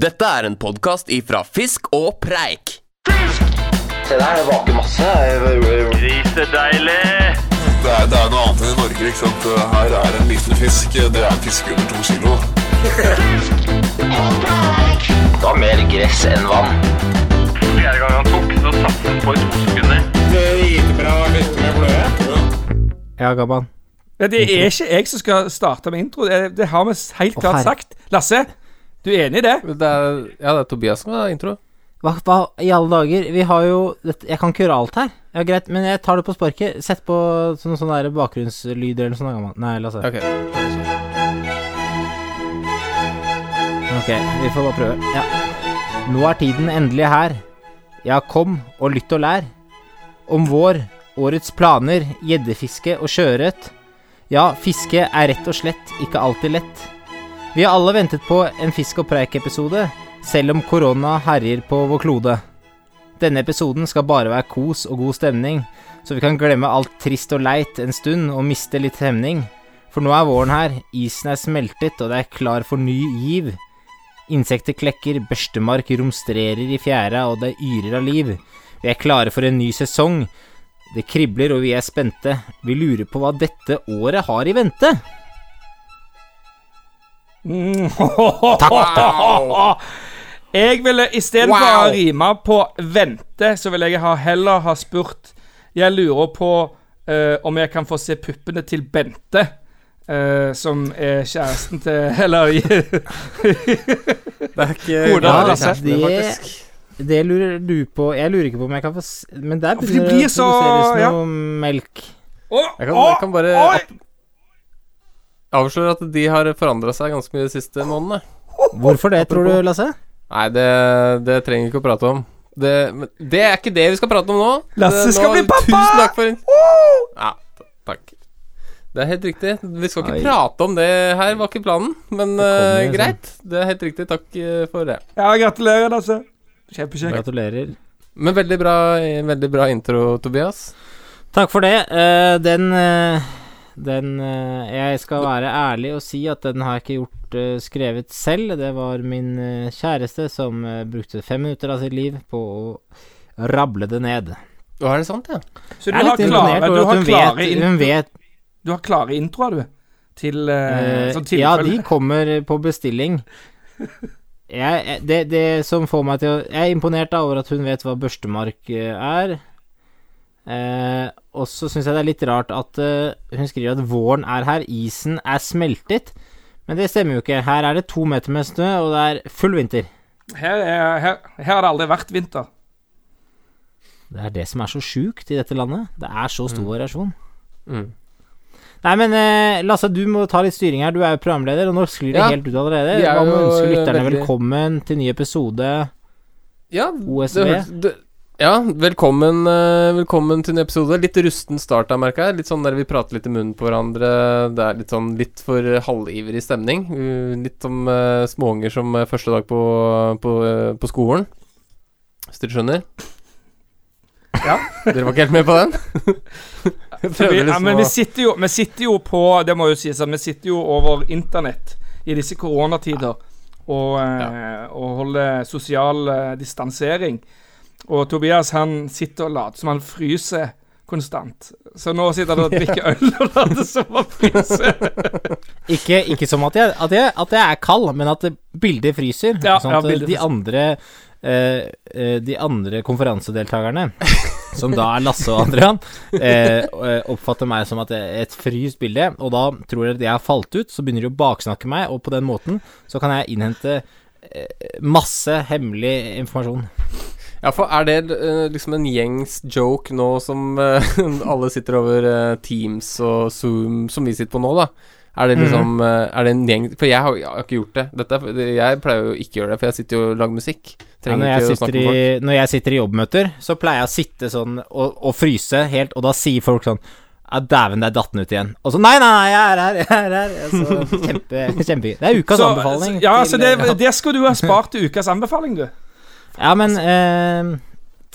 Dette er en podkast ifra Fisk og Preik. Se der, det vaker masse. Grisedeilig! Det er, det er noe annet enn i Norge. ikke sant? Her er en liten fisk. Det er en fisk under to kilo. Det var mer gress enn vann. Fjerde gang han tok, så satt han på i to sekunder. Ja, Gabban. Ja, det er ikke jeg som skal starte med intro. Det, det har vi helt klart sagt. Lasse, du er enig i det? Det er, ja, det er Tobias som har intro. Hva, hva i alle dager? Vi har jo dette, Jeg kan ikke gjøre alt her. Ja, Greit, men jeg tar det på sparket. Sett på sånne, sånne der bakgrunnslyder eller noe sånt. la oss se. Ok. Ok, vi får bare prøve. Ja. Nå er tiden endelig her. Ja, kom og lytt og lær. Om vår, årets planer, gjeddefiske og sjøørret. Ja, fiske er rett og slett ikke alltid lett. Vi har alle ventet på en Fisk og preik-episode, selv om korona herjer på vår klode. Denne episoden skal bare være kos og god stemning, så vi kan glemme alt trist og leit en stund og miste litt hemning. For nå er våren her, isen er smeltet og det er klar for ny giv. Insekter klekker, børstemark romstrerer i fjæra, og det yrer av liv. Vi er klare for en ny sesong. Det kribler, og vi er spente. Vi lurer på hva dette året har i vente. Jeg ville istedenfor å rime på 'vente', så ville jeg ha, heller ha spurt Jeg lurer på uh, om jeg kan få se puppene til Bente. uh, som er kjæresten til Eller Det er ikke Hodet Ja, av Lasse. det, det lurer du på. Jeg lurer ikke på om jeg kan få se Men der begynner blir det å så- noe ja. melk. Å, Jeg kan, å, jeg kan bare oi! Opp- avsløre at de har forandra seg ganske mye de siste månedene. Hvorfor det, tror du, Lasse? Nei, det, det trenger vi ikke å prate om. Det, men det er ikke det vi skal prate om nå. Lasse Det- skal bli pappa! Tusen takk for Ja, takk. Det er helt riktig. Vi skal ikke Oi. prate om det her, var ikke planen. Men kommer uh, greit. Det er helt riktig. Takk eh, for det. Ja, gratulerer, Lasse. Kjempekjekt. Gratulerer. Men veldig bra, veldig bra intro, Tobias. Takk for det. Uh, den eh, Den eh, Jeg skal være ærlig og si at den har jeg ikke gjort eh, skrevet selv. Det var min eh, kjæreste som brukte fem minutter av sitt liv på å rable det ned. Å, er det sant, ja? Så du har klare, du har hun klare, vet, hun vet du har klare introer, du. Til uh, sånn Ja, de kommer på bestilling. Jeg, det, det som får meg til å Jeg er imponert over at hun vet hva børstemark er. Eh, og så syns jeg det er litt rart at eh, hun skriver at våren er her, isen er smeltet. Men det stemmer jo ikke. Her er det to meter med snø, og det er full vinter. Her, er, her, her har det aldri vært vinter. Det er det som er så sjukt i dette landet. Det er så stor variasjon. Mm. Nei, men eh, Lasse, du må ta litt styring her. Du er jo programleder, og nå sklir det Ja, helt ut allerede. vi er Hva med å ønske lytterne veldig- velkommen til ny episode? Ja, OSB? det det- ja, velkommen, eh, velkommen til en episode. Litt rusten start, jeg merker jeg. Litt sånn der vi prater litt i munnen på hverandre. Det er litt sånn litt for halvivrig stemning. Litt som uh, småunger som eh, første dag på, på, på skolen. Hvis dere skjønner? Ja. Dere var ikke helt med på den? Vi, ja, liksom men vi sitter, jo, vi sitter jo på Det må jo sies at vi sitter jo over internett i disse koronatider og, ja. og holder sosial distansering. Og Tobias han sitter og later som han fryser konstant. Så nå sitter han og drikker øl og later som han fryser. Ikke, ikke som at jeg, at, jeg, at jeg er kald, men at bildet fryser. Ja, sånn ja, at bildet de andre eh, eh, De andre konferansedeltakerne, som da er Lasse og Adrian, eh, eh, oppfatter meg som at et fryst bilde, og da tror dere at jeg har falt ut, så begynner de å baksnakke meg, og på den måten så kan jeg innhente eh, masse hemmelig informasjon. Ja, for er det eh, liksom en gjengs joke nå som eh, alle sitter over eh, Teams og Zoom, som vi sitter på nå, da? Er det liksom Mhm. eh, Er det en gjeng For jeg har, jeg har ikke gjort det. Dette, jeg pleier jo ikke å gjøre det, for jeg sitter jo og lager musikk. Ja, når, jeg ikke å sitter i, når jeg sitter i jobbmøter, så pleier jeg å sitte sånn og, og fryse helt, og da sier folk sånn ja, dæven, der datt den ut igjen. Og så nei, nei, nei, jeg er her, jeg er her. Altså, kjempe, kjempe Det er ukas Så, anbefaling. ja, til- så det, det skulle du ha spart til ukas anbefaling, du. Ja, men eh,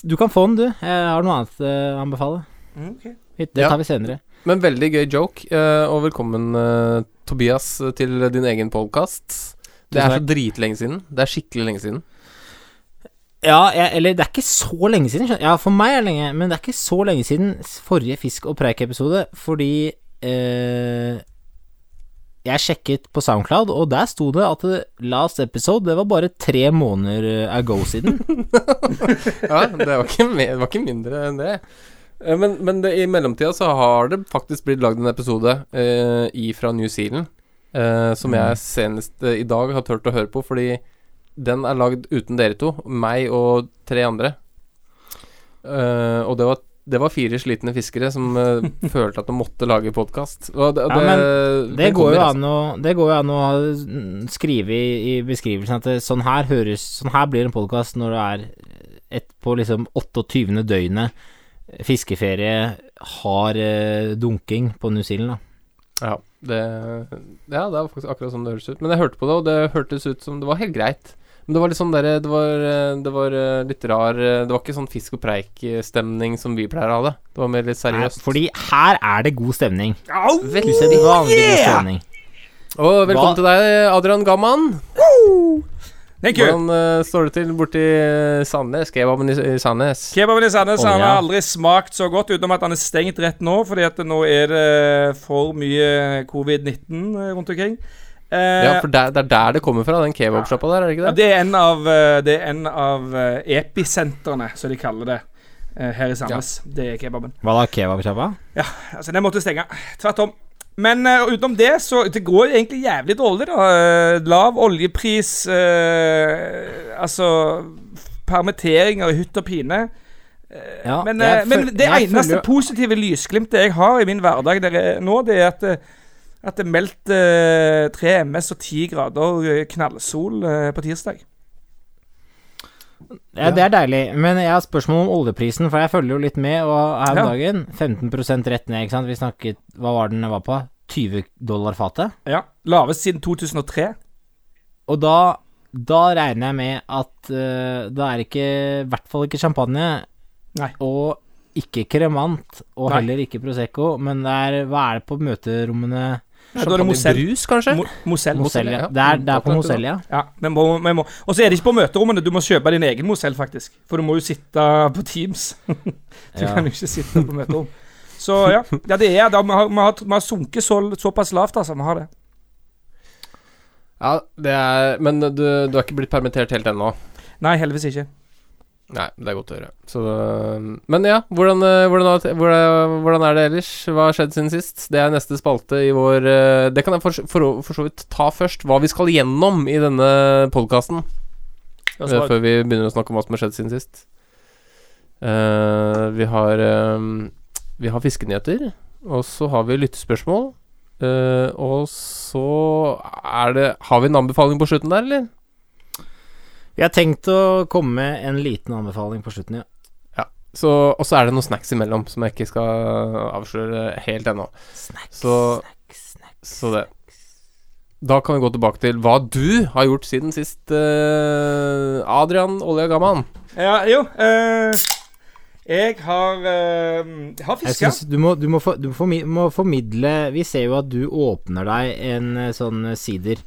du kan få den, du. Jeg har noe annet eh, å okay. Det Ja. tar vi senere. Men veldig gøy joke, eh, og velkommen, eh, Tobias, til din egen podkast. Det er så dritlenge siden. Det er skikkelig lenge siden. Ja, jeg, eller det er ikke så lenge siden. skjønner- Ja, for meg er det lenge, men det er ikke så lenge siden forrige Fisk og preik-episode, fordi eh, Jeg sjekket på Soundcloud, og der sto det at last episode Det var bare tre måneder eh, ago siden. Ja, det var ikke, det var ikke mindre enn det. Eh, Men, men det, i mellomtida så har det faktisk blitt lagd en episode eh, i fra New Zealand eh, som jeg senest eh, i dag har turt å høre på, fordi den er lagd uten dere to, meg og tre andre. Eh, og det var, det var fire slitne fiskere som uh, følte at de måtte lage podkast. Ja, det, Det går, jo an å, det går jo an å skrive i, i beskrivelsen at det, sånn her høres Sånn her blir en podkast når det er et på liksom 28. døgnet fiskeferie har uh, dunking på New Zealand, da. Ja, det, ja, det er faktisk akkurat sånn det høres ut. Men jeg hørte på det, og det hørtes ut som det var helt greit. Men det var litt sånn derre det, var, eh, det var eh, litt rar eh, Det var ikke sånn fisk og preik-stemning som vi pleier å ha det. Det var mer litt seriøst. Fordi her er det god stemning. Veldig. Usedvanlig god stemning. Og velkommen Hva- til deg, Adrian Gamman. Thank you. Hvordan uh, står det til borti Sandnes? Kebaben i, i Sandnes? Kebaben i Sandnes Å, han har aldri smakt så godt, utenom at han er stengt rett nå, fordi at nå er det for mye covid-19 rundt omkring. Eh, Ja, for der, det er der det kommer fra, den kebabsjappa der, er det ikke ja, det? det er en av, eh, det er en av eh, episentrene, som de kaller det, eh, her i Sandnes. Det er kebaben. Hva da, kebabsjappa? Altså, den måtte stenge. Tvert om. Men uh, utenom det, så Det går egentlig jævlig dårlig, da. Eh, lav oljepris, uh, altså Permitteringer i hytt og pine. Ja, Men, eh, men det eneste positive lysglimtet jeg har i min hverdag der nå, det er at, eh, at det er meldt eh, 3 MS og 10 grader eh, knallsol eh, på tirsdag. Ja, det er deilig, men jeg har spørsmål om oljeprisen, for jeg følger jo litt med, og her om Ja. dagen 15 rett ned, ikke sant. Vi snakket Hva var den var på? 20 dollar fatet? Ja, Lavest siden 2003. Og da, da regner jeg med at uh, da er ikke I hvert fall ikke champagne, Nei. og ikke kremant, og Nei. heller ikke Prosecco, men det er Hva er det på møterommene? Ja, da er det Moselle. Brus, kanskje? Mo Mosell. Moselle, ja. ja. Det er, det er på Mosell, ja. Ja, men må, men må. Og så er det ikke på møterommene. Du må kjøpe din egen Mosell, faktisk. For du må jo sitte på Teams. du Ja. kan jo ikke sitte på møterom. Så ja, ja det er det. Vi har, vi har, vi har sunket så, såpass lavt, altså. Vi har det. Ja, det er Men du, du har ikke blitt permittert helt ennå? Nei, heldigvis ikke. Nei, det er godt å høre. Så, men ja, hvordan, eh, hvordan, hvordan, er det ellers? Hva har skjedd siden sist? Det er neste spalte i vår eh, Det kan jeg for, for, for så vidt ta først. Hva vi skal gjennom i denne podkasten. Før vi begynner å snakke om hva som har skjedd siden sist. Uh, vi har eh, Vi har fiskenyheter, og så har vi lyttespørsmål. Uh, og så er det Har vi en anbefaling på slutten der, eller? Vi har tenkt å komme med en liten anbefaling på slutten, ja. Så, og så er det noen snacks imellom som jeg ikke skal avsløre helt ennå. Snacks, Så- snacks, snacks. Så det Da kan vi gå tilbake til hva du har gjort siden sist, eh, Adrian Olja Gamman. Ja, jo eh, Jeg har eh, Jeg har fiska. du må, du må, for, du må formidle Vi ser jo at du åpner deg en eh, sånn eh, sider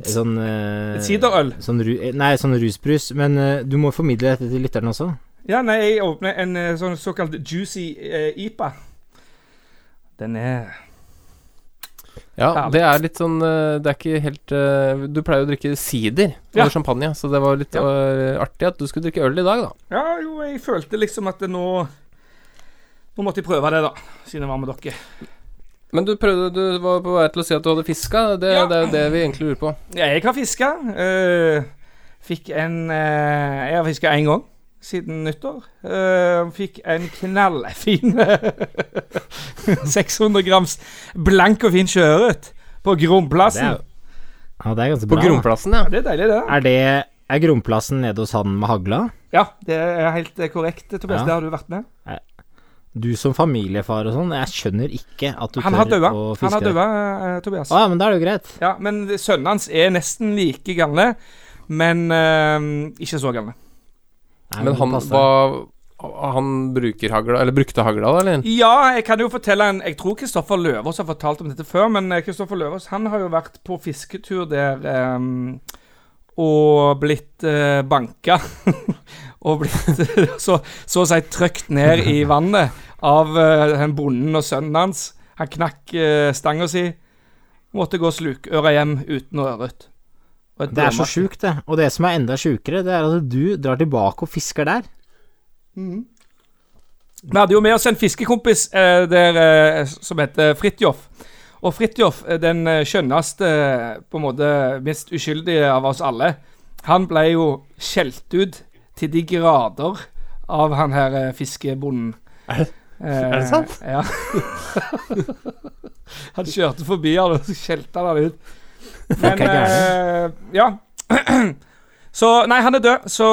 Sånn eh, siderøl. Sånn, ru- eh, nei, sånn rusbrus. Men eh, du må formidle dette til lytterne også. Ja, nei, jeg åpner en eh, sånn såkalt juicy eh, IPA. Den er Ja, det er litt sånn eh, Det er ikke helt Du pleier å drikke sider Ja. champagne, så det var litt Ja. artig at du skulle drikke øl i dag, da. Ja, jo, jeg følte liksom at det nå Nå måtte jeg prøve det, da, siden jeg var med dere. Men du prøvde Du var på vei til å si at du hadde fiska. Det, Ja. det er jo det vi egentlig lurer på. Ja, jeg har fiska. Uh, fikk en uh, Jeg har fiska én gang siden nyttår. Uh, fikk en knallfin 600 grams blank og fin sjøørret på Gromplassen. ja, det er ganske bra. På Gromplassen, ja. Det er deilig, det. Er det Er Gromplassen nede hos han med hagla? Ja, det er helt eh, korrekt, Tobias. Ja. Det har du vært med. Du som familiefar og sånn, jeg skjønner ikke at du Han har tør døde. å han har daua, eh, Tobias. Å ja, men da er det jo greit. Ja, men sønnene hans er nesten like gamle, men eh, ikke så gamle. Nei, Men han var Han bruker hagla, eller brukte hagla, da, eller? Ja, jeg kan jo fortelle en Jeg tror Kristoffer Løvaas har fortalt om dette før, men eh, Kristoffer Løvaas han har jo vært på fisketur der ehm, og blitt uh, banka. og blitt eh, så, så å si trykt ned i vannet av uh, den bonden og sønnen hans. Han knakk uh, stanga si. Måtte gå slukøra hjem uten å ørret. ut. Det er så sjukt, det. Og det som er enda sjukere, det er at du drar tilbake og fisker der. Vi hadde jo med oss en fiskekompis eh, der, eh, som heter Fridtjof. Og Fridtjof, eh, den eh, skjønneste, eh, på en måte mest uskyldige av oss alle, han ble jo skjelt ut til de grader av han her eh, fiskebonden. Er det- er det sant? Eh, Ja. han kjørte forbi han og så skjelte han han ut. Men eh, ja. Så Nei, han er død, så,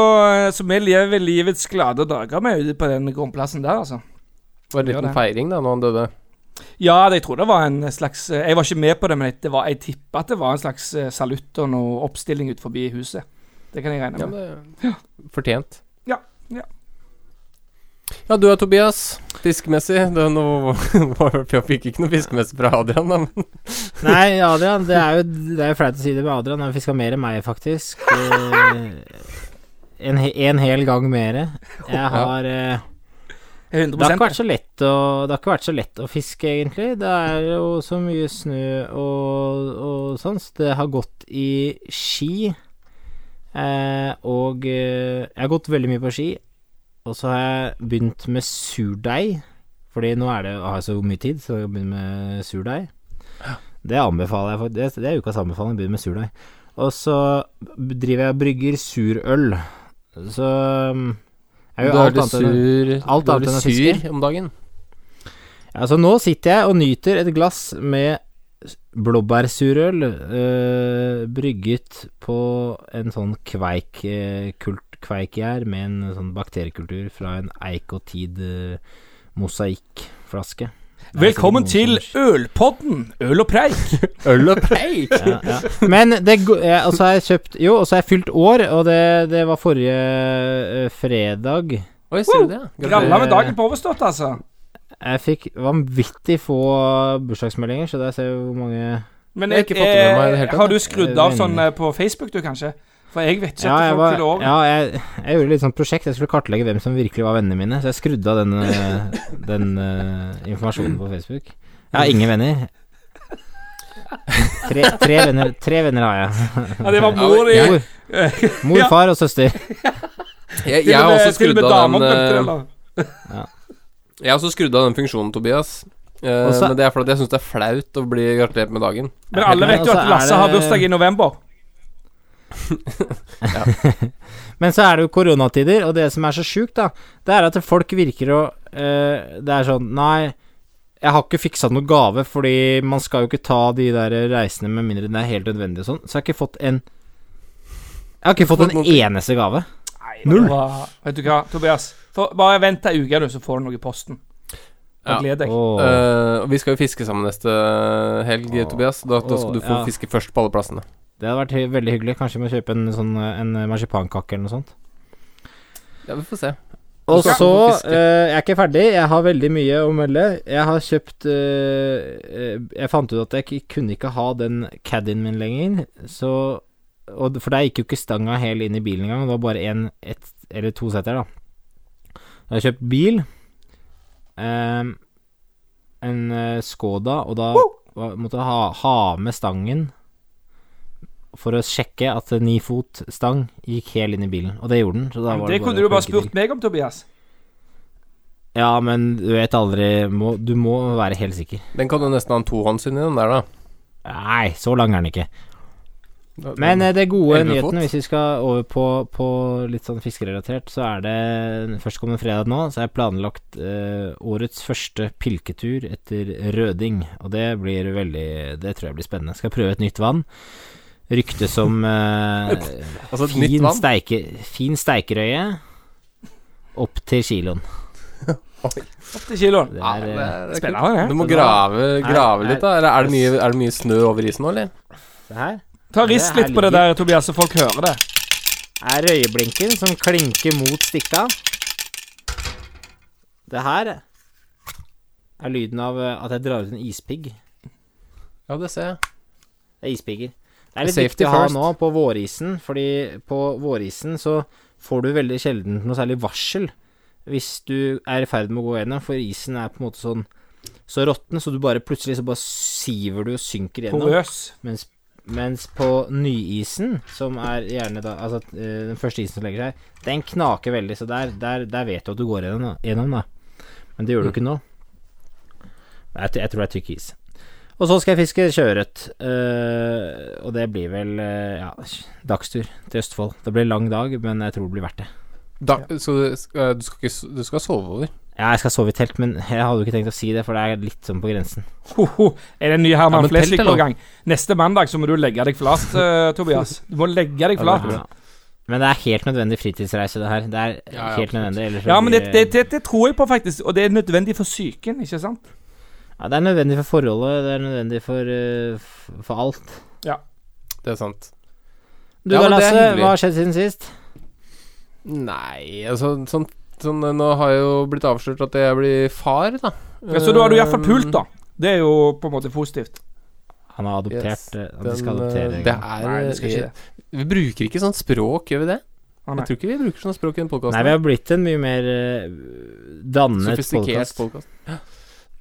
så vi lever livets glade dager med ute på den grunnplassen der, altså. Var det en liten det. feiring da når han døde? Ja, jeg tror det var en slags eh, Jeg var ikke med på det, men det var, jeg tipper at det var en slags eh, salutt og noe oppstilling ut forbi huset. Det kan jeg regne Ja, med. Ja, Fortjent. Ja, ja. Ja, du er Tobias. Fiskemessig. Det er noe Jeg fikk ikke noe fiskemessig fra Adrian, da, men Nei, Adrian, det er jo, det er jo flaut å si det med Adrian. Han fiska mer enn meg, faktisk. Eh, en, en hel gang mer. Jeg har ja. Jeg er Det har ikke vært så lett å Det har ikke vært så lett å fiske, egentlig. Det er jo så mye snø og, og sånn, så det har gått i ski. Eh, og eh, jeg har gått veldig mye på ski. Og så har jeg begynt med surdeig. Fordi nå er det, har jeg så mye tid, så jeg begynner med surdeig. Det anbefaler jeg faktisk. Det, det er ukas anbefaling, begynner med surdeig. Og så driver jeg og brygger surøl. Så um, jeg er alt annet sur, alt annet enn sur om dagen. Ja, så nå sitter jeg og nyter et glass med blåbærsurøl øh, brygget på en sånn kveik, øh, kult, kveikgjær med en sånn bakteriekultur fra en eik og tid øh, mosaikkflaske. Er Velkommen til Ølpodden. Øl og preik. Øl og preik! ja, ja. Men det ja, Og så har jeg kjøpt Jo, og så har jeg fylt år, og det, det var forrige uh, fredag. Oi, ser du det? Gralla med dagen på overstått, altså. Jeg fikk vanvittig få bursdagsmeldinger, så der ser vi hvor mange Men Jeg har ikke fått med meg det hele eh, tatt, har du skrudd Eh, av sånn eh, på Facebook, du, kanskje? For jeg vet ikke Ja, jeg, var, år. ja jeg, jeg gjorde litt sånn prosjekt. Jeg skulle kartlegge hvem som virkelig var vennene mine. Så jeg skrudde av den, eh, den uh, informasjonen på Facebook. Jeg har ingen venner. Tre, tre, venner, tre venner har jeg. Ja, det var mor ja, Mor, mor Ja. far og søster. Jeg, jeg har også skrudd av den uh, den Jeg har også skrudd av den funksjonen, Tobias. Eh, men det er fordi jeg syns det er flaut å bli gratulert med dagen. Men alle vet jo at altså, Lasse har det- bursdag i november. Men så er det jo koronatider, og det som er så sjukt, da, det er at folk virker å eh, Det er sånn Nei, jeg har ikke fiksa noen gave, fordi man skal jo ikke ta de der reisene med mindre det er helt nødvendig og sånn. Så jeg har ikke fått en Jeg har ikke fått en eneste gave. Null. Vet du hva, Tobias? For, bare vent ei uke, du, så får du noe i posten. Ja. gleder gled deg. Åh. Uh, vi skal jo fiske sammen neste helg, Tobias. Da, da skal du få ja. fiske først på alle plassene. Det hadde vært hy- veldig hyggelig. Kanskje vi må kjøpe en sånn En marsipankake eller noe sånt. Ja, vi får se. Og så uh, eh, Jeg er ikke ferdig. Jeg har veldig mye å melde. Jeg har kjøpt eh, eh, Jeg fant ut at jeg kunne ikke ha den caddien min lenger. Så og, For der gikk jo ikke stanga helt inn i bilen engang. Det var bare en, ett eller to seter, da. Jeg har kjøpt bil. eh, en eh, Skoda, og da wow. måtte jeg ha, ha med stangen for å sjekke at ni fot stang gikk helt inn i bilen. Og det gjorde den. Så da var Det det kunne du bare spurt meg om, Tobias. Ja, men du vet aldri må, Du må være helt sikker. Den kan du nesten ha en tohånds inni den der, da. Nei, så lang er den ikke. Men eh, det gode nyheten, hvis vi skal over på, på litt sånn fiskerelatert, så er det førstkommende fredag nå, så er planlagt eh, årets første pilketur etter røding. Og det blir veldig Det tror jeg blir spennende. Skal prøve et nytt vann. Rykte som eh, Altså fin, vann? steike, fin steikerøye opp til kiloen. Opp til kiloen. Det Ja, er, det eh, er- det er Spennende. Du må grave, grave litt, da. Er det, mye, er det mye snø over isen nå, eller? Det her. Ta Rist litt på det der, Tobias, så folk hører det. er røyeblinken som klinker mot stikka. Det her er lyden av eh, at jeg drar ut en ispigg. Ja, det ser jeg. Det er ispigger. Det er litt Safety viktig å ha first. nå på vårisen, fordi på vårisen så får du veldig sjelden noe særlig varsel hvis du er i ferd med å gå gjennom, for isen er på en måte sånn så råtten, så du bare plutselig så bare siver du og synker gjennom. Porøs. Mens, mens på nyisen, som er gjerne da Altså eh, den første isen som legger seg, den knaker veldig, så der, der, der vet du at du går gjennom, da. Men det gjør du ikke nå. Jeg, jeg tror det er tykk is. Og så skal jeg fiske sjøørret. Uh, og det blir vel uh, ja, dagstur til Østfold. Det blir lang dag, men jeg tror det blir verdt det. Da, så du skal, du, skal ikke, du skal sove over? Ja, jeg skal sove i telt, men jeg hadde jo ikke tenkt å si det, for det er litt sånn på grensen. Ho, ho. Er det en ny Herman Ja, Flesvig på gang? Neste mandag så må du legge deg flat, uh, Tobias. Du må legge deg Ja, flat. er. Men det er helt nødvendig fritidsreise, det her. Det er Ja, ja, helt nødvendig. Ja, men det, det, det, det tror jeg på, faktisk. Og det er nødvendig for psyken, ikke sant? Ja, det er nødvendig for forholdet, det er nødvendig for, uh, for alt. Det er sant. Du Ja, da, Lasse, hva har skjedd siden sist? Nei, altså sånn, sånn Nå har jeg jo blitt avslørt at jeg blir far, da. Ja, så da har du iallfall pult, da. Det er jo på en måte positivt. Han har adoptert Yes, eh, Den, De skal eh, adoptere. det er Nei, det skal ikke det. Vi bruker ikke sånt språk, gjør vi det? Ah. Jeg tror ikke vi bruker sånt språk i en podkast. Nei, vi har blitt en mye mer eh, dannet podkast.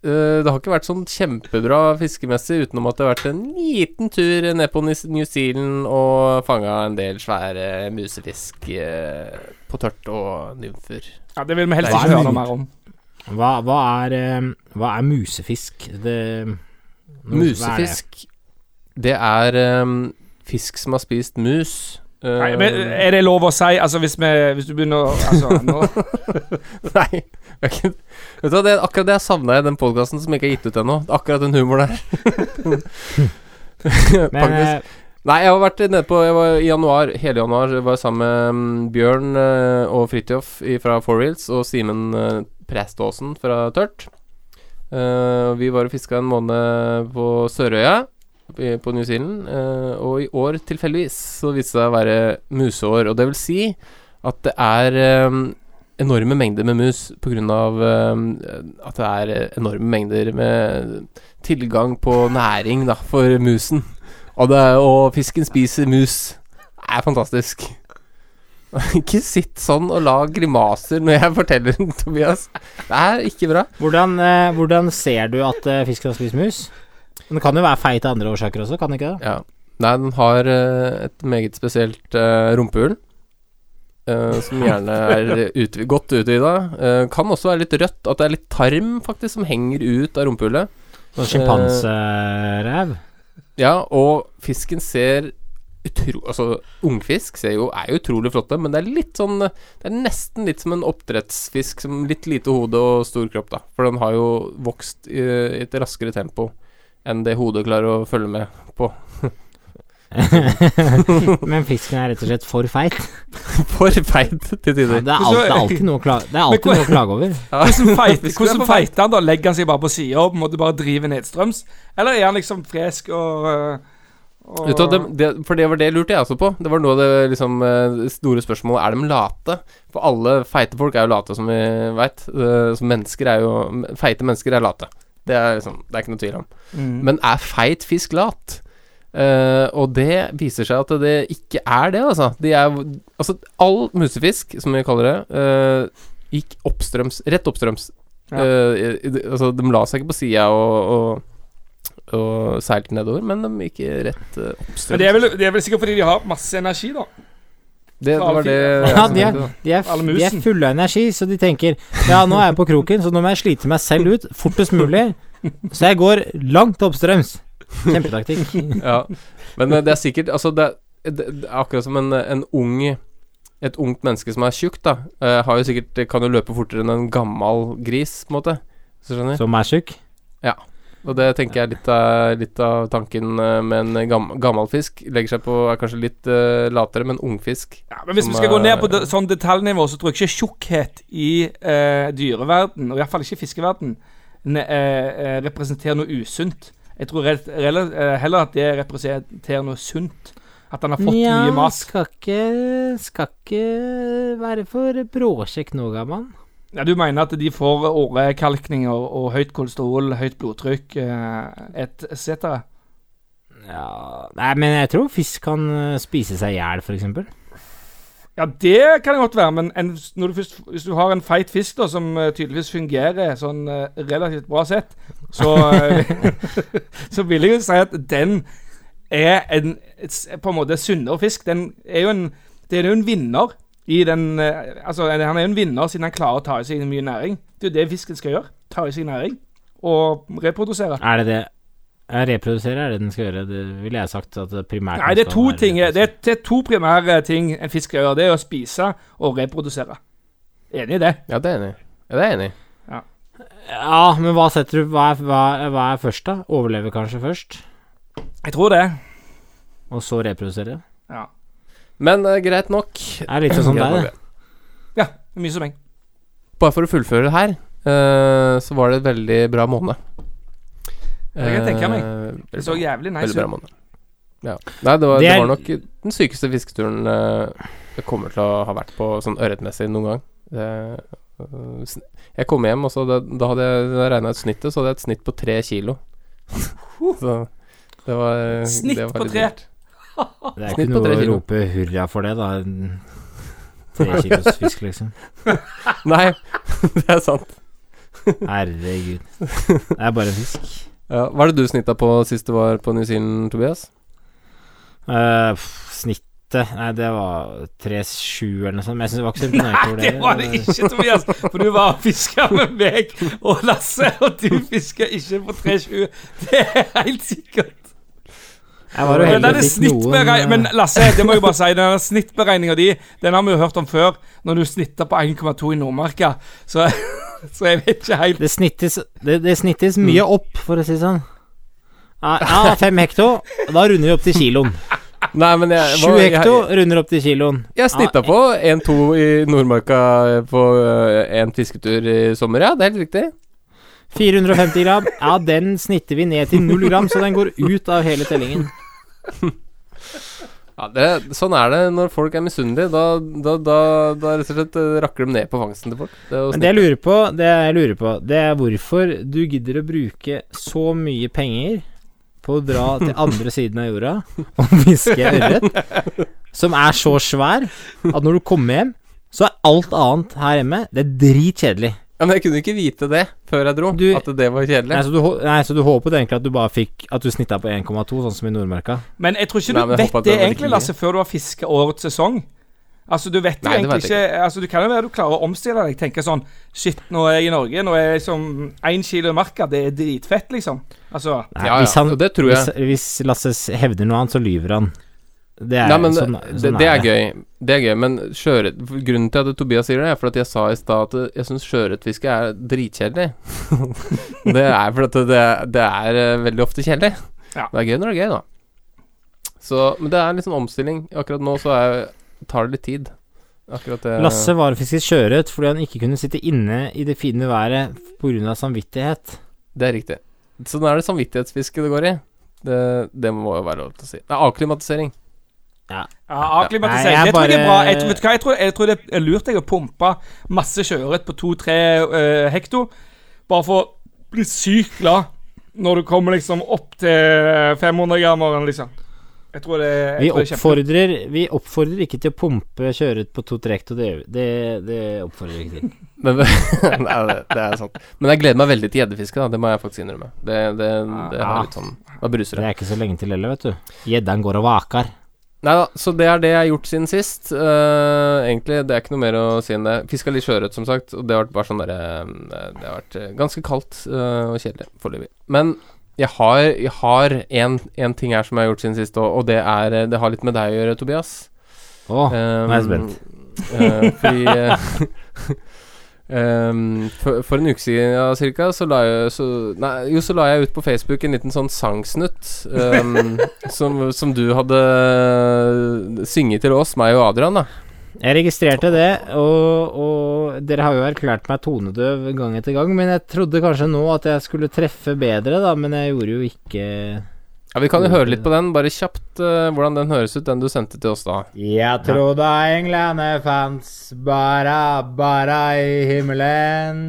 Podkast. det har ikke vært sånn kjempebra fiskemessig utenom at det har vært en liten tur ned på New Zealand og fanga en del svære musefisk eh, på tørt og nymfer. Ja, det vil vi helst ikke høre noe mer om. Hva, hva, er, eh, hva er musefisk? Det, noe- musefisk, er det? Det er um, fisk som har spist mus. Eh, Nei, men Er det lov å si, altså hvis, vi, hvis du begynner å altså, Nei. Jeg Vet du hva, det er akkurat det jeg savna i den podkasten som ikke er gitt ut ennå. Akkurat den humoren der. Men eh, Nei, jeg har vært nede på Jeg var i januar, hele januar, jeg var sammen med mm, Bjørn eh, og Fridtjof fra Four Wheels og Simen uh, Preståsen fra Tørt. Eh, vi var og fiska en måned på Sørøya på New Zealand, eh, og i år tilfeldigvis så viste det seg å være museår. Og det vil si at det er eh, enorme mengder med mus på grunn av eh, at det er enorme mengder med tilgang på næring da, for musen. Og, det, og fisken spiser mus. Det er fantastisk. Ikke sitt sånn og lag grimaser når jeg forteller den, Tobias. Det er ikke bra. hvordan, eh, hvordan ser du at eh, fisken har spist mus? Men det kan jo være feit av andre årsaker også, kan den ikke det? Ja. Nei, den har eh, et meget spesielt uh, rumpehull. Eh, som gjerne er ut, godt utvida. Uh, kan også være litt rødt. At det er litt tarm faktisk som henger ut av rumpehullet. Sånn Uh, Ja, og fisken ser utro... Altså, ungfisk ser jo, er jo utrolig flotte, men det er litt sånn Det er nesten litt som en oppdrettsfisk som litt lite hode og stor kropp, da. For den har jo vokst i, i et raskere tempo enn det hodet klarer å følge med på. Men fisken er rett og slett for feit. For feit til Ja, det, er alt, det er alltid noe å klage, det er alltid noe å klage over. Hvordan, feiter er hvordan for han da? Legger han seg bare på sida og på en måte bare driver nedstrøms? Eller er han liksom frisk og, øh, og det, det, for det var det lurte jeg også på. Det var noe av det liksom, eh, store spørsmålet. Er de late? For alle feite folk er jo late, som vi veit. Så mennesker er jo Feite mennesker er late. Det er, liksom, det er ikke noe tvil om. Mm. Men er feit fisk lat? Eh, og det viser seg at det ikke er det, altså. De er, altså all musefisk, som vi kaller det, uh, gikk oppstrøms. Rett oppstrøms. Ja. Uh, i- i- altså, de la seg ikke på sida og, og, og seilte nedover, men de gikk rett uh, oppstrøms. Men det er, vel, det er vel sikkert fordi de har masse energi, da. Det, det var det Ja, de er, de, er, de er fulle av energi, så de tenker Ja, nå er jeg på kroken, så nå må jeg slite meg selv ut fortest mulig. Så jeg går langt oppstrøms. Kjempetaktikk. ja. Men eh, det er sikkert Altså, det, er- det, det er akkurat som en, en ung Et ungt menneske som er tjukt, da, uh, har jo sikkert kan jo løpe fortere enn en gammel gris, på en måte. Så skjønner du? Som er tjukk. Ja. Og det tenker jeg er litt av, litt av tanken eh, med en gam, gammel fisk. Legger seg på Er kanskje litt uh, latere, men ungfisk. Ja, men hvis Som, vi skal gå ned på eh, de, sånn detaljnivå, så tror jeg ikke tjukkhet i uh, dyreverden, og iallfall ikke fiskeverden, ne, uh, eh, representerer noe usunt. Jeg tror eh, heller at det representerer noe sunt. At han har fått ja, mye mat. skal ikke Skal ikke være for bråkjekk nå, gammel Ja, Du mener at de får årekalkninger og høyt kolesterol, høyt blodtrykk eh, et etc.? Ja Nei, men jeg tror fisk kan eh, spise seg i hjel, f.eks. Ja, det kan det godt være, men en, du først, hvis du har en feit fisk da, som uh, tydeligvis fungerer sånn uh, relativt bra sett, så, eh, så vil jeg jo si at den er en på en måte sunnere fisk. Den er jo en, det er jo en vinner i den uh, Altså, han er jo en vinner siden han klarer å ta i seg mye næring. Det er jo det fisken skal gjøre. Ta i seg næring og reprodusere. Er det det? Reprodusere er det den skal gjøre. Det ville jeg sagt at primært Nei, det er to ting Det er, det er to primære ting en fisk skal gjøre. Det er å spise og reprodusere. Enig i det? Ja, det er enig. Ja, det er enig Ja. Ja, men hva setter du Hva er, hva, hva er først, da? Overleve kanskje først, Jeg tror det. og så reprodusere? Ja. Men uh, greit nok. Det er litt sånn som deg, det. ja mye som meg. Bare for å fullføre det her, uh, så var det et veldig bra måned. Det kan jeg tenke meg. Eh, Det så jævlig nice bra ut. Ja. Nei, det var, Det det, er- var nok den sykeste fisketuren eh, jeg kommer til å ha vært på sånn ørretmessig noen gang. Det, eh, jeg kom hjem, og så da, da hadde jeg regna ut snittet, så hadde jeg et snitt på tre kilo. så det var Snitt det var på tre? Det er ikke noe å rope hurra for det, da. Tre kilos fisk, liksom. Nei, det er sant. Herregud. Det er bare fisk. Ja, hva er det du snitta på sist du var på New Zealand, Tobias? Uh, snitt snittet Nei, det var 3-7 eller noe sånt. Men jeg syns det var ikke så imponerende. Nei, Det var det ikke, Tobias. For du var og fiska med meg og Lasse, og du fiska ikke på 3-7. Det er helt sikkert. Jeg var jo Men heldig og fikk noen Men eh, Lasse, det må jeg bare si, den snittberegninga di, den har vi jo hørt om før, når du snitta på 1,2 i Nordmarka. Så, så jeg vet ikke helt Det snittes, det, det snittes mye opp, for å si det sånn. Ja, fem hekto. Da runder vi opp til kiloen. Nei, men jeg Sju hekto runder opp til kiloen. Jeg snitta på 1-2 i Nordmarka på en fisketur i sommer, ja. Det er helt riktig. 450 gram. Ja, den snitter vi ned til null gram, så den går ut av hele tellingen. Ja, det, Sånn er det når folk er misunnelige. Da, da, da, da rett og slett eh, rakker de ned på fangsten til folk. Det Men det jeg lurer på, det jeg lurer på, det er hvorfor du gidder å bruke så mye penger på å dra til andre siden av jorda og fiske ørret, som er så svær at når du kommer hjem, så er alt annet her hjemme Det er dritkjedelig. Ja, men jeg kunne ikke vite det før jeg dro, Du- at det var kjedelig. Nei, så du, hå- nei, så du håpet egentlig at du bare fikk At du snitta på 1,2, sånn som i Nordmarka? Men jeg tror ikke Nei, du men jeg vet håper at det det egentlig, Lasse, før du har fiska årets sesong. Altså, du vet jo Nei, det egentlig vet ikke jeg Altså, Du kan jo være du klarer å omstille deg. Tenke sånn Shit, nå er jeg i Norge. Nå er jeg liksom én kilo i marka. Det er dritfett, liksom. Altså Nei, Ja, ja, hvis, han, og det tror jeg. hvis, hvis Lasse s- hevder noe annet, så lyver han. Det er, Nei, men sånn, sånn det er det. gøy. Det er gøy, men sjøret, Grunnen til at Tobias sier det, er for at jeg sa i stad at jeg syns sjøørretfiske er dritkjedelig. det er for at det, det er eh, veldig ofte kjedelig. Ja. Det er gøy når det er gøy, da. Så, men det er litt sånn omstilling. Akkurat nå så er, tar det litt tid. Akkurat det Lasse var fisket sjøørret fordi han ikke kunne sitte inne i det fine været pga. samvittighet. Det er riktig. Så nå er det samvittighetsfiske det går i. Det, det må jo være lov til å si. Det er avklimatisering. Ja, ja Akklimatisering. jeg det tror jeg bare- Jeg, tror- vet du jeg, tror, jeg tror det er lurt jeg å pumpe masse sjøørret på to-tre uh, hekto, bare for å bli sykt glad når du kommer liksom opp til 500 grammeren, liksom. Jeg tror det, jeg Vi tror det er oppfordrer, vi oppfordrer ikke til å pumpe sjøørret på to-tre hekto. det, det, det oppfordrer vi ikke til. Men, nei, det, det er sant. Men jeg gleder meg veldig til gjeddefiske, da. Det må jeg faktisk innrømme. Det, det, det Ja. er litt sånn Det det. er ikke så lenge til heller, vet du. Gjeddaen går og vaker. Nei da, så det er det jeg har gjort siden sist. Uh, egentlig, det er ikke noe mer å si enn det. Fiska litt sjøørret, som sagt, og det har vært bare sånn derre eh, Det har vært eh, ganske kaldt uh, og kjedelig foreløpig. Men jeg har, jeg har en, en ting her som jeg har gjort siden sist, og, og det er Det har litt med deg å gjøre, Tobias. Å, Um, nå er jeg spent. Uh, fordi um, for, for en uke siden ja, cirka, så la jeg så, Nei, jo, så la jeg ut på Facebook en liten sånn sangsnutt um, som, som du hadde synget til oss, meg og Adrian, da. Jeg registrerte det, og, og dere har jo erklært meg tonedøv gang etter gang, men jeg trodde kanskje nå at jeg skulle treffe bedre, da, men jeg gjorde jo ikke Ja, Vi kan jo høre litt på den, bare kjapt uh, hvordan den høres ut, den du sendte til oss da. Jeg trodde englene fantes bare, bare i himmelen.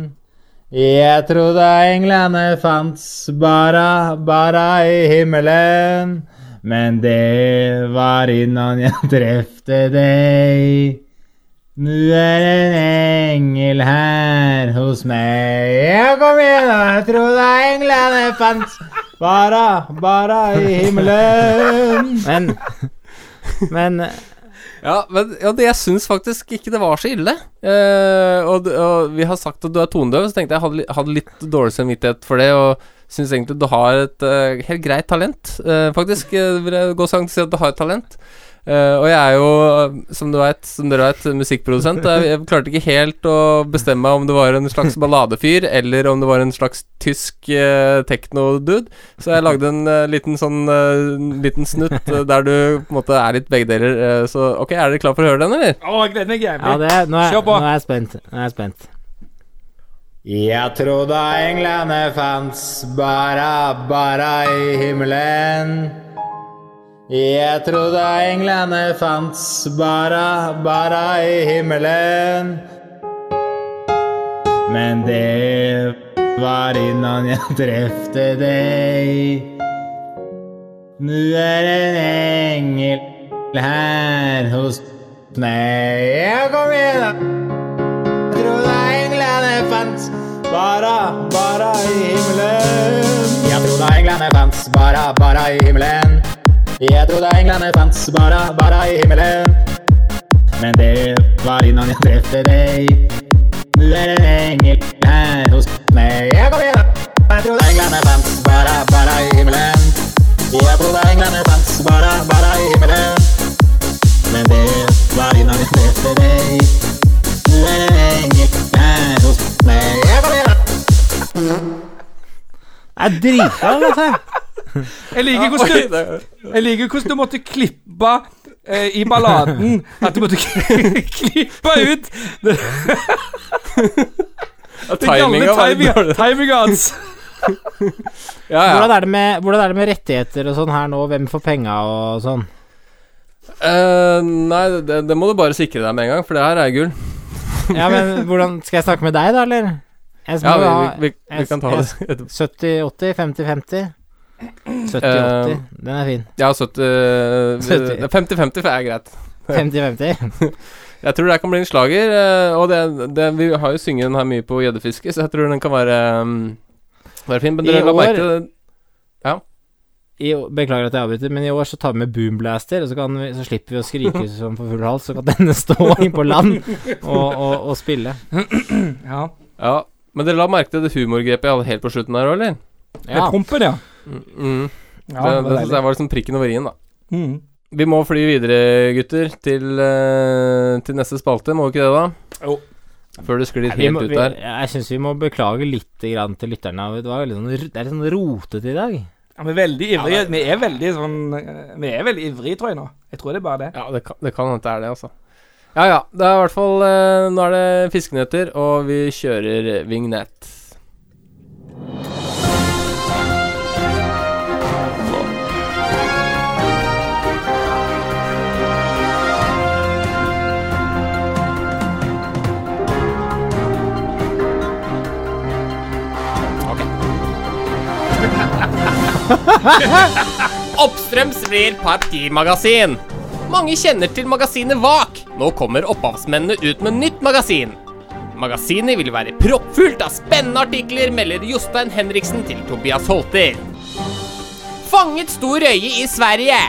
Jeg trodde englene fantes bare, bare i himmelen. Men det var innan jeg trefte deg. Nå er en engel her hos meg. Ja, kom igjen, da. Jeg trodde englene fantes bare, bare i himmelen. Men Men Ja, men ja, det, jeg syns faktisk ikke det var så ille. Eh, og, og vi har sagt at du er tonedøv, så tenkte jeg hadde, hadde litt dårlig samvittighet for det. Og syns egentlig du har et uh, helt greit talent. Eh, faktisk eh, vil jeg gå så langt å si at du har et talent. Eh, og jeg er jo, som, du vet, som dere vet, musikkprodusent. Jeg, jeg klarte ikke helt å bestemme meg om det var en slags balladefyr, eller om det var en slags tysk uh, tekno-dude. Så jeg lagde en uh, liten sånn eh, liten snutt eh, der du på en måte er litt begge deler. eh, så ok, er dere klar for å høre den, eller? Å, jeg gleder meg Ja, det, nå, er, Kjør på. nå er jeg spent. Nå er jeg spent. Jeg trodde englene fantes bare, bare i himmelen. Jeg trodde englene fantes bare, bare i himmelen. Men det var innan jeg trefte deg. Nå er en engel her hos meg. Ja, kom igjen, da. Jeg trodde englene fantes bare, bare i himmelen. Jeg trodde englene fantes bare, bare i himmelen. Jeg trodde englene fantes bare, bare i himmelen. Men det var innan jeg trefte deg. Nå er det en engel her hos meg. Jeg kom igjen. Jeg trodde englene fantes bare, bare i himmelen. Jeg trodde englene fantes bare, bare i himmelen. Men det var innan jeg trefte deg. Nå er det en engel her hos meg. Jeg kom igjen, da. Det er dritbra, dette. Jeg liker hvordan du, jeg liker hvordan du måtte klippe eh, i balladen. At du måtte klippe ut det, det gamle Timinga var dårlig. hans. Ja, ja. Hvordan er, det med, hvordan er det med rettigheter og sånn her nå? Hvem får penga og sånn? Uh, nei, det, det må du bare sikre deg med en gang, for det her er gull. Ja, men hvordan Skal jeg snakke med deg, da, eller? Jeg Ja, vi, vi, vi, vi kan ta det etterpå. 70-80, 50-50. 70-80. Eh, Den er fin. Ja, 70 70. 50-50 er greit. 50-50. Jeg tror det her kan bli en slager. eh, Og det, det, vi har jo synget den her mye på gjeddefiske, så jeg tror den kan være um, Være fin. Men dere la merke til det I, beklager at jeg avbryter, men i år så tar vi med boomblaster, og så, kan vi, så slipper vi å skrike som på full hals, så kan denne stå inn på land og, og, og spille. Ja. Ja. Men dere la merke til det humorgrepet jeg hadde helt på slutten her, eller? Med prompen, ja. Mm, mm. ja det det det var jeg var liksom prikken over i-en, da. Mm. Vi må fly videre, gutter, til, eh, til neste spalte. Må vi ikke det, da? Jo. Før det sklir Vi helt må, ut vi, der. jeg syns vi må beklage litt grann til lytterne. Det, var veldig sånn, det er litt sånn rotete i dag. Ja, vi er veldig ivrige. Vi er veldig sånn eh, Vi er veldig ivrige, tror jeg nå. Jeg tror det er bare det. Ja, det kan, det kan hende det er det, altså. Ja ja. Det er i hvert fall eh, Nå er det fiskenøtter, og vi kjører vignett. Oppstrøms blir partimagasin. Mange kjenner til magasinet Vak. Nå kommer opphavsmennene ut med nytt magasin. Magasinet vil være proppfullt av spennende artikler, melder Jostein Henriksen til Tobias Holter. Fanget stor røye i Sverige.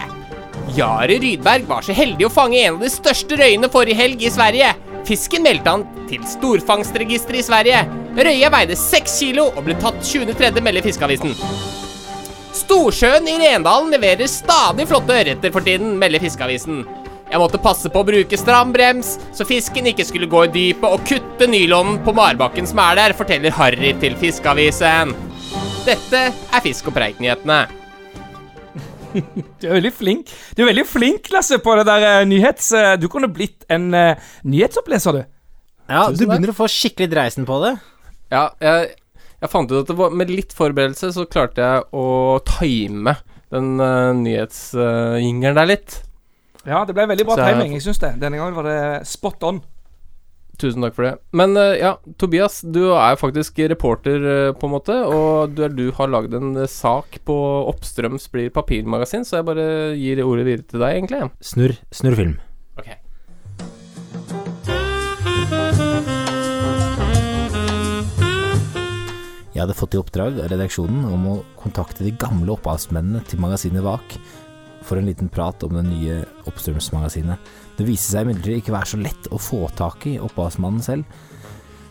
Jare Rydberg var så heldig å fange en av de største røyene forrige helg i Sverige. Fisken meldte han til storfangstregisteret i Sverige. Røya veide seks kilo og ble tatt 20.3., melder Fiskeavisen. Storsjøen i Rendalen leverer stadig flotte ørreter for tiden, melder Fiskeavisen. Jeg måtte passe på å bruke stram brems, så fisken ikke skulle gå i dypet og kutte nylonen på marbakken som er der, forteller Harry til Fiskeavisen. Dette er Fisk og preik-nyhetene. Du er veldig flink Du er veldig flink, Lasse, på det der eh, nyhets... eh, du kunne blitt en uh, nyhetsoppleser, du. Ja, du begynner å få skikkelig dreisen på det. Ja, jeg, jeg fant ut at det var, med litt forberedelse så klarte jeg å time den uh, nyhetsjingeren der litt. Ja, det ble veldig bra jeg- timing, jeg syns det. Denne gangen var det spot on. Tusen takk for det. Men eh, ja, Tobias, du er faktisk reporter, eh, på en måte. Og du, du har lagd en sak på Oppstrøms blir papirmagasin, så jeg bare gir ordet videre til deg, egentlig. Snurr, snurr Jeg hadde fått i oppdrag av redaksjonen om å kontakte de gamle opphavsmennene til magasinet Vak for en liten prat om det nye Oppstrømsmagasinet. Det viste seg imidlertid ikke være så lett å få tak i opphavsmannen selv,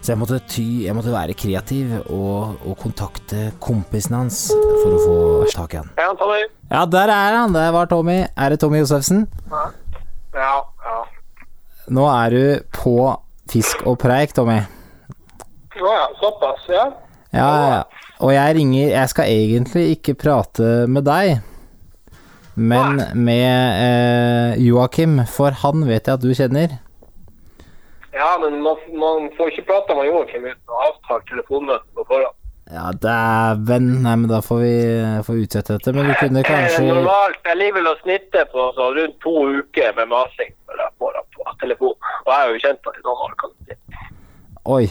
så jeg måtte, ty, jeg måtte være kreativ og, og kontakte kompisen hans for å få tak i han. Ja, Tommy. Ja, der er han! Det var Tommy. Er det Tommy Josefsen? Ja, ja. Nå er du på Fisk og preik, Tommy. Å ja, såpass, ja. Ja. Og jeg ringer Jeg skal egentlig ikke prate med deg, men med eh, Joakim, for han vet jeg at du kjenner. Ja, men man, man får ikke prate med Joakim uten å avtale telefonmøte på forhånd. Ja, dæven. Nei, men da får vi, får vi utsette dette. Men du kunne Eh, kanskje Normalt jeg ligger vel og snitter på så rundt to uker med masing på telefon. Og jeg er jo kjent med i noen år, kan du si. Oi.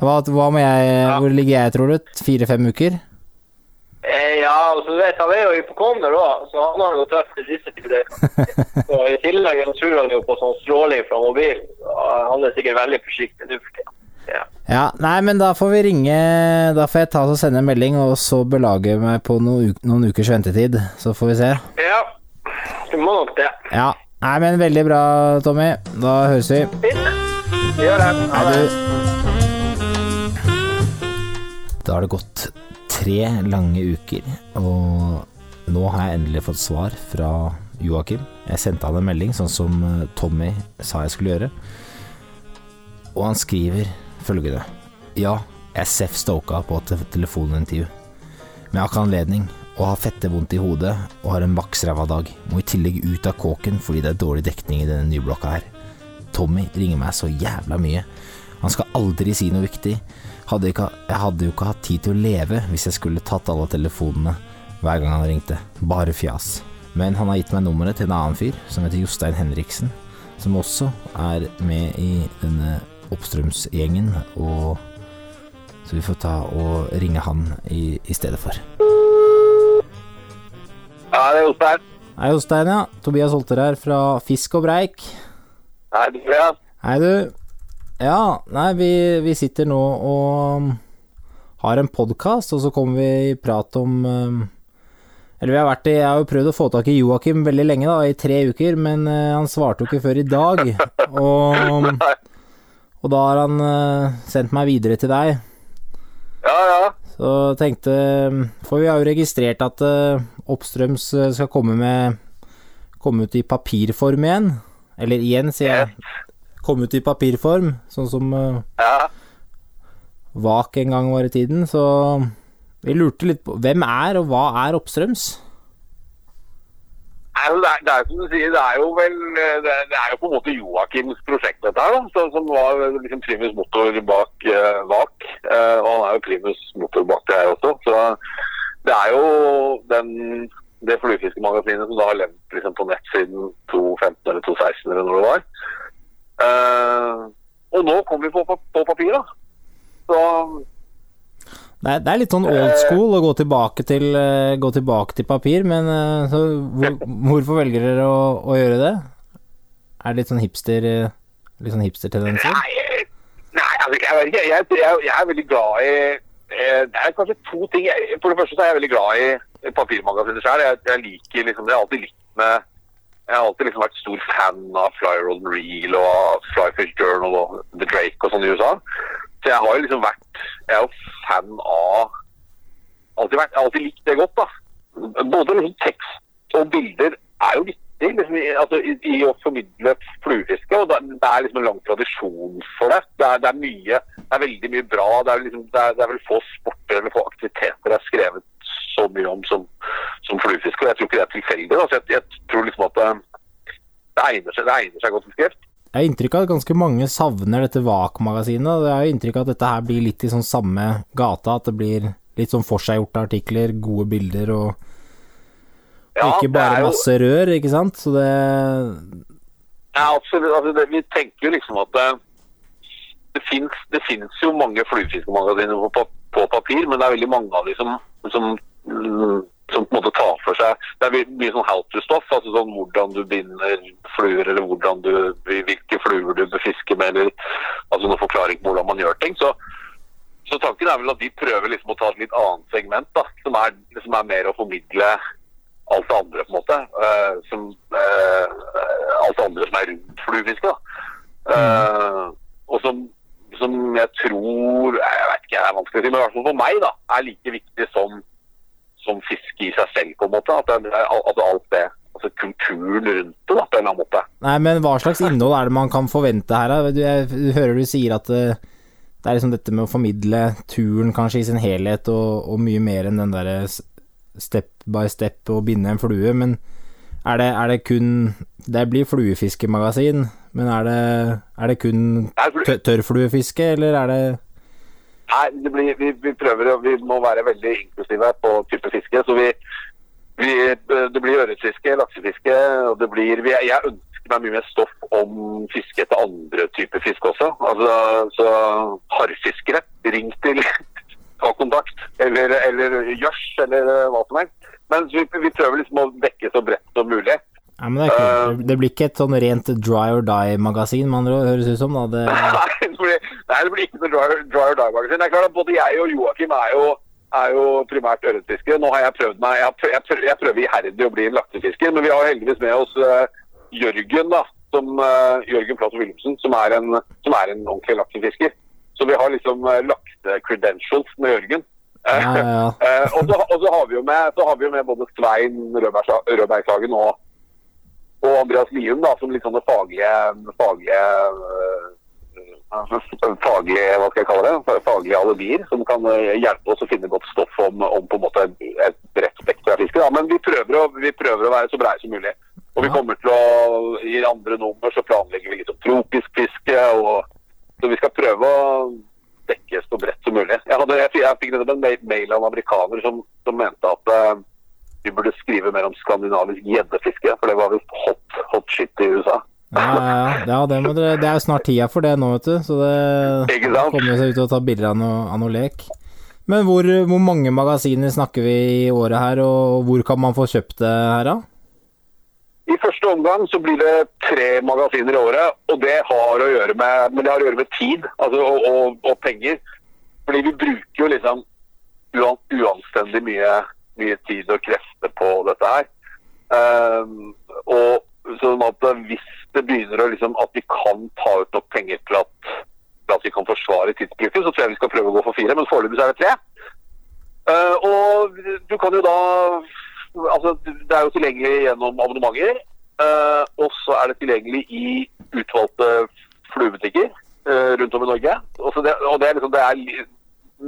Hva, hva jeg Hvor ligger jeg, tror du? Fire-fem uker? Eh, ja, altså du vet han er jo hypokonder òg, så han har jo truffet disse tider. Så I tillegg tror han jo på sånn stråling fra mobilen. Han er sikkert veldig forsiktig nå for tida. Ja. Ja, nei, men da får vi ringe Da får jeg ta og sende en melding, og så belage meg på noen, noen ukers ventetid. Så får vi se. ja, du må nok det. Ja. Nei, men veldig bra, Tommy. Da høres vi. Fint. Gjør det. Ha det. Da har det gått tre lange uker, og nå har jeg endelig fått svar fra Joakim. Jeg sendte han en melding, sånn som eh, Tommy sa jeg skulle gjøre. Og han skriver følgende. Ja, jeg er seff stoka på et telefonintervju. Men jeg har ikke anledning, og har fette vondt i hodet og har en maks ræva dag. Må i tillegg ut av kåken fordi det er dårlig dekning i denne nyblokka her. Tommy ringer meg så jævla mye. Han skal aldri si noe viktig. Hadde ikke, jeg hadde jo ikke hatt tid til å leve hvis jeg skulle tatt alle telefonene hver gang han ringte. Bare fjas. Men han har gitt meg nummeret til en annen fyr som heter Jostein Henriksen, som også er med i denne Oppstrømsgjengen, og så vi får ta og ringe han i, i stedet for. Ja, det er Jostein. Hei, Jostein, ja. Tobias Holter her fra Fisk og Breik. Hei, Tobias. Hei, du. Ja, nei, vi, vi sitter nå og har en podkast, og så kommer vi i prat om um, Eller vi har vært i Jeg har jo prøvd å få tak i Joakim veldig lenge, da, i tre uker, men uh, han svarte jo ikke før i dag. Og, og da har han uh, sendt meg videre til deg. Ja, ja. Så tenkte For vi har jo registrert at uh, Oppstrøms skal komme med Komme ut i papirform igjen. Eller igjen, sier jeg. Komme ut i papirform, sånn som uh, ja. Vak en gang var i tiden. Så vi lurte litt på Hvem er, og hva er Oppstrøms? Det er, det er som du sier, det er jo vel eh, Det er, det er jo på en måte Joakims prosjekt, dette her. da, Som var liksom primus motor bak eh, VAK. eh, og han er jo primus motor bak det her også. Så det er jo den, det fluefiskemagasinet som da har levd liksom, på nett siden 2015 eller 2016 eller når det var. Eh, og nå kommer vi på, på, på papir, da. Så Det er, det er litt sånn old school å gå tilbake til, eh, gå tilbake til papir, men eh, så hvor, hvorfor velger dere å, å gjøre det? Er det litt sånn hipster eh, Litt sånn hipstertendenser? Nei, nei altså, jeg, jeg, jeg, jeg er veldig glad i eh, Det er kanskje to ting. For det første så er jeg veldig glad i papirmagasiner selv. Jeg, jeg liker liksom, jeg har alltid likt med jeg har alltid liksom vært stor fan av Fly Roll Reel og Flyfish Journal og The Drake og sånn i USA. Så jeg har jo liksom vært Jeg er jo fan av alltid vært, Jeg har alltid likt det godt, da. Både liksom tekst og bilder er jo viktig liksom, i, altså, i, i å formidle fluefiske. og Det, det er liksom en lang tradisjon for det. Det er, det er mye Det er veldig mye bra. Det er, liksom, det er, det er vel få sporter eller få aktiviteter det er skrevet så mye om som, som fluefiske. Og jeg tror ikke det er tilfeldig. Altså, jeg, jeg tror liksom at det, det, egner seg, det egner seg godt til skrift. Jeg har inntrykk av at ganske mange savner dette VAK-magasinet. Jeg har inntrykk av at dette her blir litt i sånn samme gata, at det blir litt sånn forseggjorte artikler, gode bilder og Ja, ikke bare jo- masse rør, ikke sant? Så det Ja, absolutt. Altså, det, vi tenker jo liksom at det, det det finnes jo mange fluefiskemagasiner på, på papir, men det er veldig mange av de som, som, som på en måte tar for seg Det er mye sånn how to-stoff, altså sånn hvordan du binder fluer, eller hvordan du, hvilke fluer du befisker med, eller altså noen forklaring på hvordan man gjør ting. Så, så tanken er vel at de prøver liksom å ta et litt annet segment, da, som er, som er mer å formidle alt det andre, på en måte. uh, som, uh, alt det andre som er rundt fluefiske. Eh, og som, som jeg tror Jeg vet ikke, det er vanskelig å si, men i hvert fall for meg da, er like viktig som, som fiske i seg selv, på en måte. At, det, altså alt det Altså kulturen rundt det, da, på en eller annen måte. Nei, men hva slags innhold er det man kan forvente her, da? Du, jeg hører du sier at det, det er liksom dette med å formidle turen kanskje i sin helhet, og, og mye mer enn den derre step by step og binde en flue, men er det, er det kun Det blir fluefiskemagasin, men er det, er det kun tørrfluefiske, eller er det Nei, blir, vi, vi prøver og Vi må være veldig inklusive på type fiske. Så vi, vi Det blir ørretfiske, laksefiske, og det blir Jeg ønsker meg mye mer stoff om fiske etter andre typer fiske også. Altså, så harrfiskere, ring til ta kontakt. Eller, eller gjørs, eller hva som helst. Men vi, vi prøver liksom å dekke så bredt som mulig. Ja, men det, kult. Det- blir ikke et sånn rent dry or die-magasin, med andre ord, høres ut som. da det, Nei, det blir, nei, det blir ikke noe dry, dry or die-magasin. Det er klart at Både jeg og Joakim er jo, er jo primært ørretfiskere. Nå har jeg prøvd meg, jeg, prøver, jeg, jeg prøver iherdig å bli en laksefisker, men vi har heldigvis med oss uh, Jørgen, da, som, uh, Jørgen Plato Wilhelmsen, som, er en- som er en ordentlig laksefisker. Så vi har liksom uh, lakse-credentials med Jørgen. ja, ja, ja. Og, så, har vi jo med, så har vi jo med både Svein Rødbergsagen Rødbergshagen og, og Andreas Lium da, som litt sånne faglige, faglige øh, faglige, hva skal jeg kalle det, faglige alibier som kan øh, hjelpe oss å finne godt stoff om, om på en måte et, bredt spekter av fiske. Da. Men vi prøver, å, vi prøver å være så breie som mulig. Og vi kommer til å, i andre nummer så planlegger vi litt om tropisk fiske, og så vi skal prøve å dekke så bredt som mulig. Jeg, hadde, jeg, jeg fikk en mail- mail av en amerikaner som, som mente at eh, vi burde skrive mer om skandinavisk gjeddefiske, for det var visst hot, hot shit i USA. Ja, ja, ja. det, dere, det er jo snart tida for det nå, vet du. Så det kommer seg ut og ta bilder av noe, av noe lek. Men hvor, hvor mange magasiner snakker vi i året her, og hvor kan man få kjøpt det her, da? I første omgang så blir det tre magasiner i året, og det har å gjøre med, men det har å gjøre med tid altså, og, og, og penger. Fordi vi bruker jo liksom uanstendig mye, mye tid og krefter på dette her. Um, og sånn at hvis det begynner å liksom at vi kan ta ut nok penger til at, til at vi kan forsvare tidsbruken, så tror jeg vi skal prøve å gå for fire, men foreløpig er det tre. Uh, og du kan jo da Altså, det er jo tilgjengelig gjennom abonnementer. Uh, og så er det tilgjengelig i utvalgte fluebutikker uh, rundt om i Norge. Det, og det er liksom, det er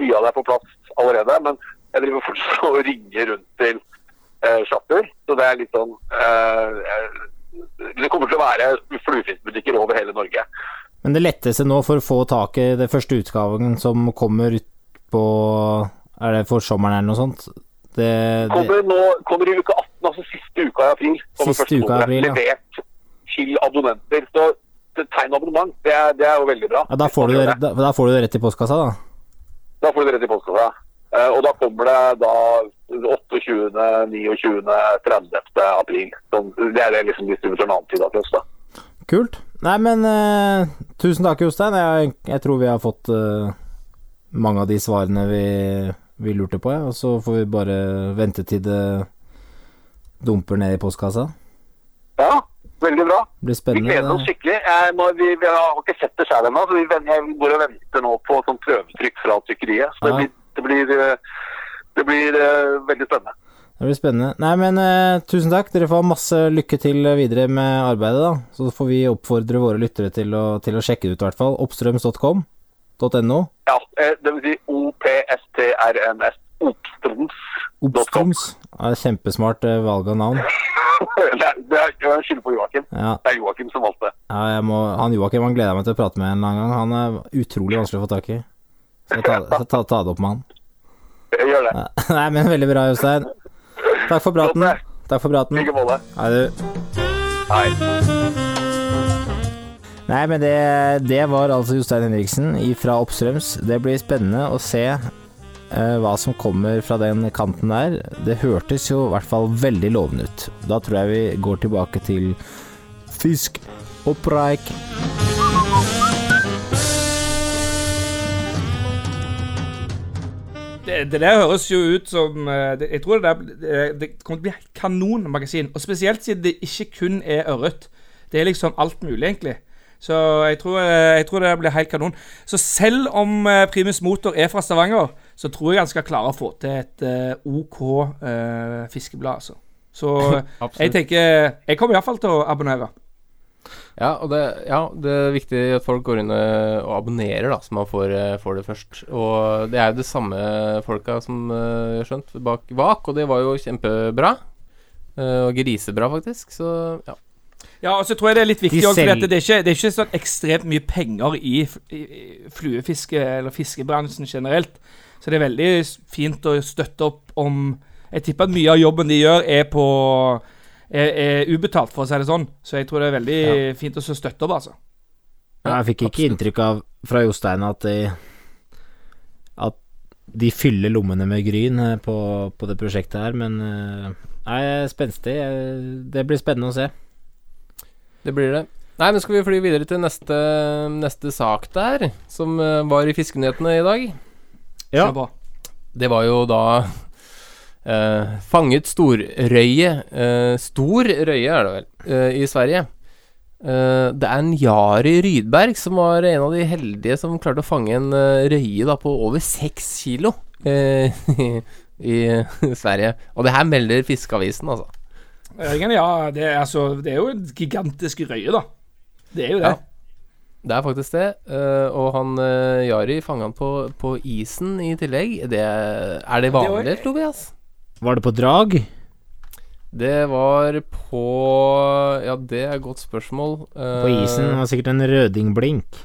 mye av det er på plass allerede, men jeg driver fortsatt og ringer rundt til eh, sjapper. Så det er litt sånn eh, Det kommer til å være fluefiskbutikker over hele Norge. Men det letteste nå for å få tak i det første utgaven som kommer ut på Er det for sommeren eller noe sånt? Det, det, Kommer, nå, kommer i uke 18, altså siste uka i april. Siste uka i april, ja. Levert til abonnenter. Så tegn abonnement, det er, det er jo veldig bra. ja, da, får du da, da får du det rett i postkassa, da. Da får du det rett i postkassa. Eh, og da kommer det da 28., 29., 30. april. Det er det liksom distributøren antyda til oss, da. Kult. Nei, men uh, tusen takk, Jostein. Jeg, jeg tror vi har fått uh, mange av de svarene vi, vi lurte på, ja. og så får vi bare vente til det dumper ned i postkassa. Ja, veldig bra. Blir Vi gleder oss skikkelig. Jeg, må, vi, vi har ikke sett det sjøl ennå, så vi, jeg går og venter nå på sånn prøvetrykk fra trykkeriet. Så det Ja. Det blir, eh, det blir eh, veldig spennende. Det blir spennende. Nei, men eh, tusen takk. Dere får ha masse lykke til videre med arbeidet, da. Så får vi oppfordre våre lyttere til å, til å sjekke det ut, i hvert fall. Oppstrøms.com.no. Ja, det vil si OPSTRMS. Oppstroms. Oppstrøms. Ja, kjempesmart valg av navn. det er, det er, skyld på Joakim. Ja, Det er Joakim som valgte. ja må, han Joakim han gleder jeg meg til å prate med en annen gang. Han er utrolig vanskelig å få tak i. Så ta, ta, tar det opp med han. Jeg gjør det. Nei, men veldig bra, Jostein. Takk for praten. Takk for praten. Like måte. Ha det. Hei. Nei, men det, det var altså Jostein Henriksen fra Oppstrøms. Det blir spennende å se uh, hva som kommer fra den kanten der. Det hørtes jo i hvert fall veldig lovende ut. Da tror jeg vi går tilbake til fisk og preik. Det, det der høres jo ut som eh, det, Jeg tror det, der, det, kommer til å bli et kanonmagasin. Og spesielt siden det ikke kun er ørret. Det er liksom alt mulig, egentlig. Så jeg tror, eh, jeg tror det blir helt kanon. Så selv om eh, Primus Motor er fra Stavanger, så tror jeg han skal klare å få til et OK fiskeblad, altså. Så jeg tenker Jeg kommer iallfall til å abonnere. Ja, og det, ja, det er viktig at folk går inn og abonnerer, da, så man får, eh, får det først. Og det er jo det samme folka som uh, skjønt, bak Vak, og det var jo kjempebra. Uh, og grisebra, faktisk. Så ja. Ja, og så tror jeg det er litt viktig De også, selv- det er ikke, det er ikke sånn ekstremt mye penger i, i i fluefiske eller fiskebransjen generelt. Så det er veldig fint å støtte opp om Jeg tipper at mye av jobben de gjør, er på er, er ubetalt, for å si det sånn. Så jeg tror det er veldig fint å så støtte opp, altså. Ja, jeg fikk ikke inntrykk av fra Jostein at de At de fyller lommene med gryn eh, på, på det prosjektet her, men eh, Nei, jeg er spenstig. Det blir spennende å se. Det blir det. Nei, men skal vi fly videre til neste, neste sak der, som eh, var i Fiskenyhetene i dag? Ja. Det var jo da eh, fanget storrøye uh, Stor røye er det vel, uh, i Sverige. Det er en Jari Rydberg som var en av de heldige som klarte å fange en røye da på over seks kilo i, i Sverige. Og det her melder Fiskeavisen, altså. Jørgen, ja, det er, altså, det er jo en gigantisk røye, da. Det er jo det. Ja. Det er faktisk det. og han Jari fanga han på, på isen i tillegg. Det, er det vanlig, Tobias? Var det på drag? Det var på Ja, det er et godt spørsmål. Eh, På isen var sikkert en rødingblink.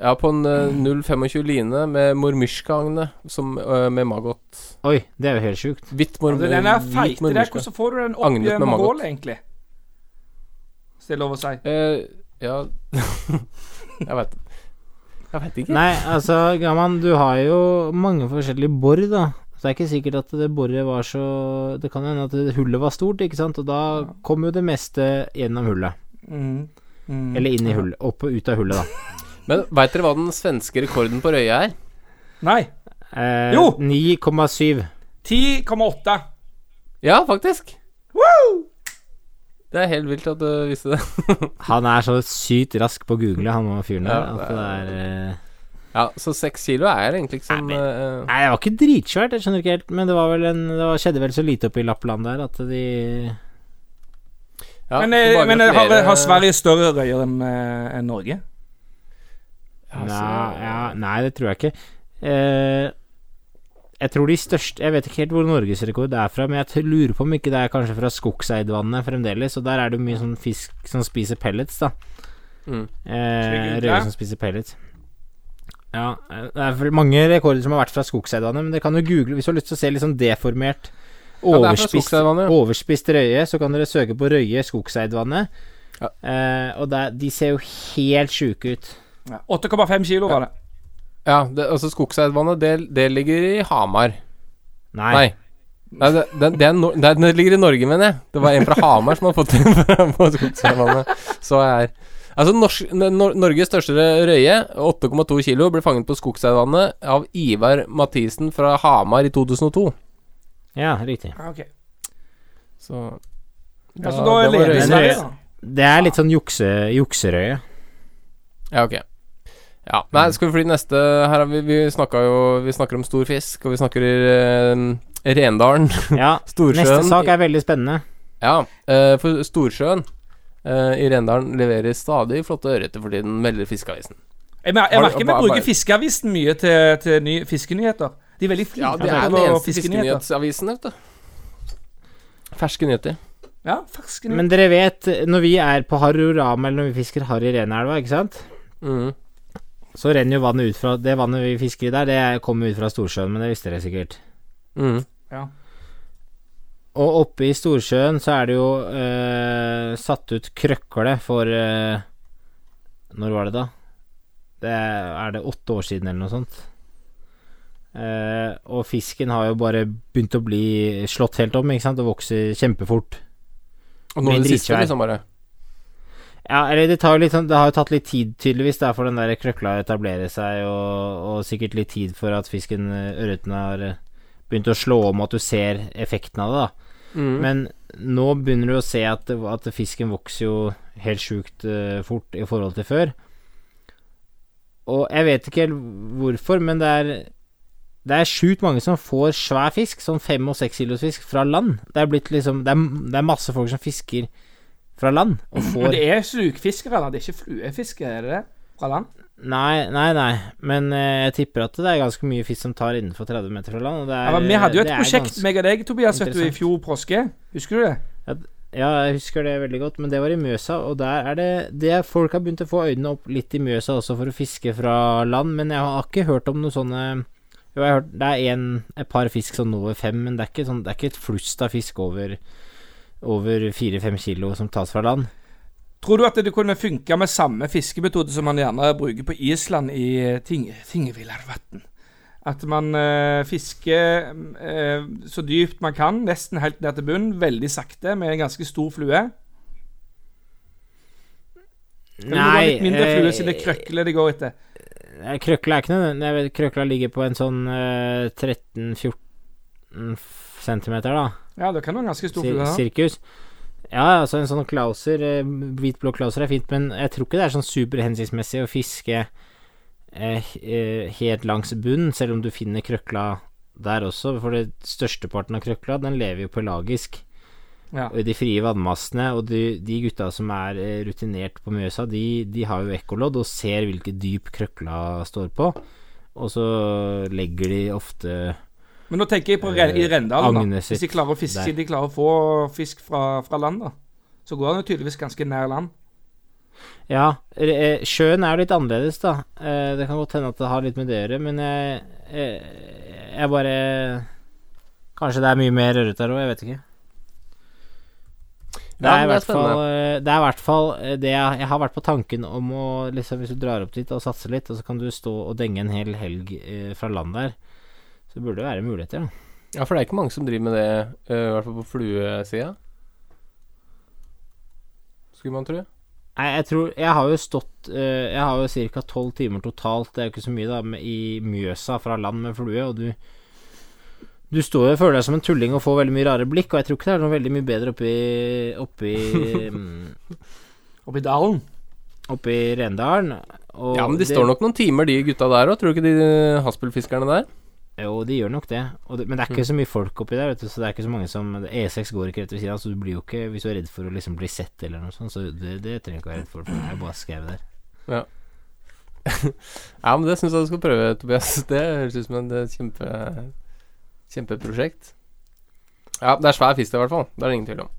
Ja, på en eh, 025 line med mormyrska-agnet eh, med maggot. Oi, det er jo helt sjukt. Hvitt mor, Altså, den er mormyrska. Hvordan får du den opp Agnet med maggot. egentlig? Hvis det er lov å si. Uh, ja Jeg veit Jeg veit ikke. Nei, altså, Gaman, du har jo mange forskjellige bor, da. Så det er ikke sikkert at det boret var så Det kan hende at hullet var stort, ikke sant, og da kom jo det meste gjennom hullet. Mm. Mm. Eller inn i hullet. Opp og ut av hullet, da. Men veit dere hva den svenske rekorden på røye er? Nei. Eh, Jo! 9,7. 10,8. Ja, faktisk. Det er helt vilt at du visste det. Han er så sykt rask på å google, han fyren der, Ja, at det er eh, Ja, så seks kilo er egentlig ikke som Nei, Nei, det var ikke dritsvært, jeg skjønner ikke helt, men det var vel en Det var, skjedde vel så lite oppe i Lappland der at de ja, men eh, men eh, har, har Sverige større røyer enn en Norge? Ja, Nei, ja, nei, det tror jeg ikke. Eh, jeg tror de største Jeg vet ikke helt hvor norgesrekord er fra, men jeg lurer på om ikke det er kanskje fra Skogseidvannet fremdeles, og der er det jo mye sånn fisk som spiser pellets, da. Mm. Eh. Røye som spiser pellets. Ja, eh, det er mange rekorder som har vært fra Skogseidvannet, men det kan du google hvis du har lyst til å se litt sånn deformert er Overspist, ja. overspist røye, så kan dere søke på røye Skogseidvannet. Ja. Eh, og der, de ser jo helt sjuke ut. Ja. 8,5 kilo var det. Ja, det, altså Skogseidvannet, det, det ligger i Hamar. Nei. Nei. Nei, det, det, det, er Nor det, det ligger i Norge, mener jeg. Det var en fra Hamar som hadde fått det på Skogseidvannet. Så jeg er Altså, norsk, Nor Norges største røye, 8,2 kilo, ble fanget på Skogseidvannet av Ivar Mathisen fra Hamar i 2002. Ja, riktig. Ja, ok. Så Ja, så Ja, da det røye. Sverige. Det er litt sånn jukse, jukserøye. Ja, ok. Ja, Nei, skal vi fly neste Her har vi, vi jo Vi snakker om stor fisk, og vi snakker uh, Rendalen. Ja, Storsjøen. neste sak er veldig spennende. Ja, uh, for Storsjøen eh, i Rendalen leverer stadig flotte ørreter for tiden, melder Fiskeavisen. Jeg, mer- jeg merker vi bruker Fiskeavisen mye til, til ny fiskenyheter. De er veldig flinke Ja, det er den eneste fiskenyhetsavisen, vet du. Ferske nyheter. Ja, ferske nyheter. Men dere vet, når vi er på Harorama, eller når vi fisker harr i Renelva, ikke sant? Mm. Så renner jo vannet ut fra Det vannet vi fisker i der, det kommer ut fra Storsjøen, men det visste dere sikkert. Mm. Ja. Og oppe i Storsjøen så er det jo eh, satt ut krøkle for eh, Når var det, da? Det er, er det åtte år siden, eller noe sånt? Eh, og fisken har jo bare begynt å bli slått helt om, ikke sant, og vokser kjempefort. Og nå er i det siste, liksom, bare. Ja, eller det, tar litt sånn, det har jo tatt litt tid, tydeligvis, der, for den der krøkla å etablere seg, og, og sikkert litt tid for at fisken, eh, ørreten, har eh, begynt å slå om, at du ser effekten av det, da. Mm. Men nå begynner du å se at, at fisken vokser jo helt sjukt uh, fort i forhold til før. Og jeg vet ikke helt hvorfor, men det er det er sjukt mange som får svær fisk, sånn fem- og seks kilos fisk, fra land. Det er liksom Det er, det er masse folk som fisker fra land, og Men det er slukfiskere, da. Det er ikke fluefiskere, er det det? Fra land? Nei, nei, nei, men eh, jeg tipper at det er ganske mye fisk som tar innenfor 30 meter fra land. Og det er, Ja, vi hadde jo et prosjekt, meg og deg, Tobias, vet du, i fjor påske. Husker du det? Ja, jeg husker det veldig godt, men det var i Mjøsa, og der er det, det Folk har begynt å få øynene opp litt i Mjøsa også for å fiske fra land, men jeg har ikke hørt om noe sånne Jo, jeg har hørt det er en, et par fisk som når fem, men det er ikke, sånn, det er ikke et flust av fisk over over fire-fem kilo som tas fra land. Tror du at det kunne funka med samme fiskemetode som man gjerne bruker på Island i eh, ting, Tingevillarvatn? At man eh, fisker eh, så dypt man kan, nesten helt ned til bunnen, veldig sakte, med en ganske stor flue? Eller må det er litt mindre flue siden det er krøkle de går etter? eh, Krøkla er ikke noe vet, Krøkla ligger på en sånn eh, 13-14 centimeter, da. Ja, det kan være en ganske stor flue. sirkus. Ja, altså en sånn klauser, eh, hvit-blå klauser er fint, men jeg tror ikke det er sånn superhensiktsmessig å fiske eh, eh, helt langs bunnen, selv om du finner krøkla der også, for det størsteparten av krøkla, den lever jo pelagisk. Ja. Og i de frie vannmassene, og de, de gutta som er rutinert på Mjøsa, de, de har jo ekkolodd og ser hvilke dyp krøkla står på, og så legger de ofte Men nå tenker jeg på Ren- i Rendalen. da. Hvis de klarer å fiske, der. de klarer å få fisk fra, fra land, da. Så går han jo tydeligvis ganske nær land. Ja, eh, sjøen er jo litt annerledes, da. Eh, Det kan godt hende at det har litt med det å gjøre, men jeg, jeg, jeg bare Kanskje det er mye mer ørret der òg, jeg vet ikke. Det er i det er hvert fall eh, Det er i hvert fall eh, det jeg, jeg har vært på tanken om å liksom Hvis du drar opp dit og satser litt, og så kan du stå og denge en hel helg eh, fra land der, så det burde det være muligheter, da. Ja, for det er ikke mange som driver med det, eh, i hvert fall på fluesida. Skulle man tro. Nei, jeg tror Jeg har jo stått eh, Jeg har jo ca. tolv timer totalt, det er jo ikke så mye, da, i Mjøsa fra land med flue, og du Du står jo og føler deg som en tulling og får veldig mye rare blikk, og jeg tror ikke det er noe veldig mye bedre oppi Oppi mm, Oppi dalen. Oppi Rendalen. Og Ja, men de det- står nok noen timer, de gutta der òg. Tror du ikke de eh, haspelfiskerne der? Jo, de gjør nok det, og det men det er ikke så mye folk oppi der, vet du, så det er ikke så mange som E6 går ikke rett ved siden av, så du blir jo ikke Hvis du er redd for å liksom bli sett eller noe sånt, så det, det trenger du ikke være redd for, for det er bare skau der. Ja, ja, men det syns jeg du skal prøve, Tobias. Det høres ut som en eh, kjempe kjempeprosjekt. Ja, det er svær fisk, det, i hvert fall. Det er det ingen tvil om.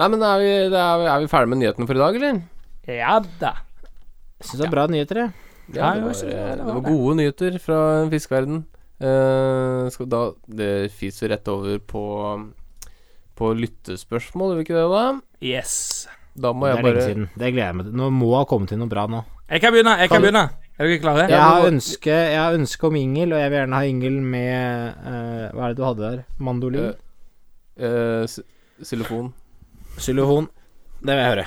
Nei, men er vi, det er, vi- er vi ferdige med nyhetene for i dag, eller? Ja da. Jeg syns det er bra nyheter, jeg. Ja, det var, det var- det det var var gode nyheter fra fiskeverden. Eh, skal da Det fiser rett over på På lyttespørsmål, gjør vi ikke det, da? Yes. Da må Det jeg er lenge bare siden. Det gleder jeg meg til. Nå må ha kommet til noe bra nå. Jeg kan begynne. jeg kan Kan- begynne Er dere klare? Jeg har ønske, jeg har ønske om Ingel, og jeg vil gjerne ha Ingel med uh, Hva er det du hadde der? Mandolin? Uh, uh, Xylofon. Xylofon? Det vil jeg høre.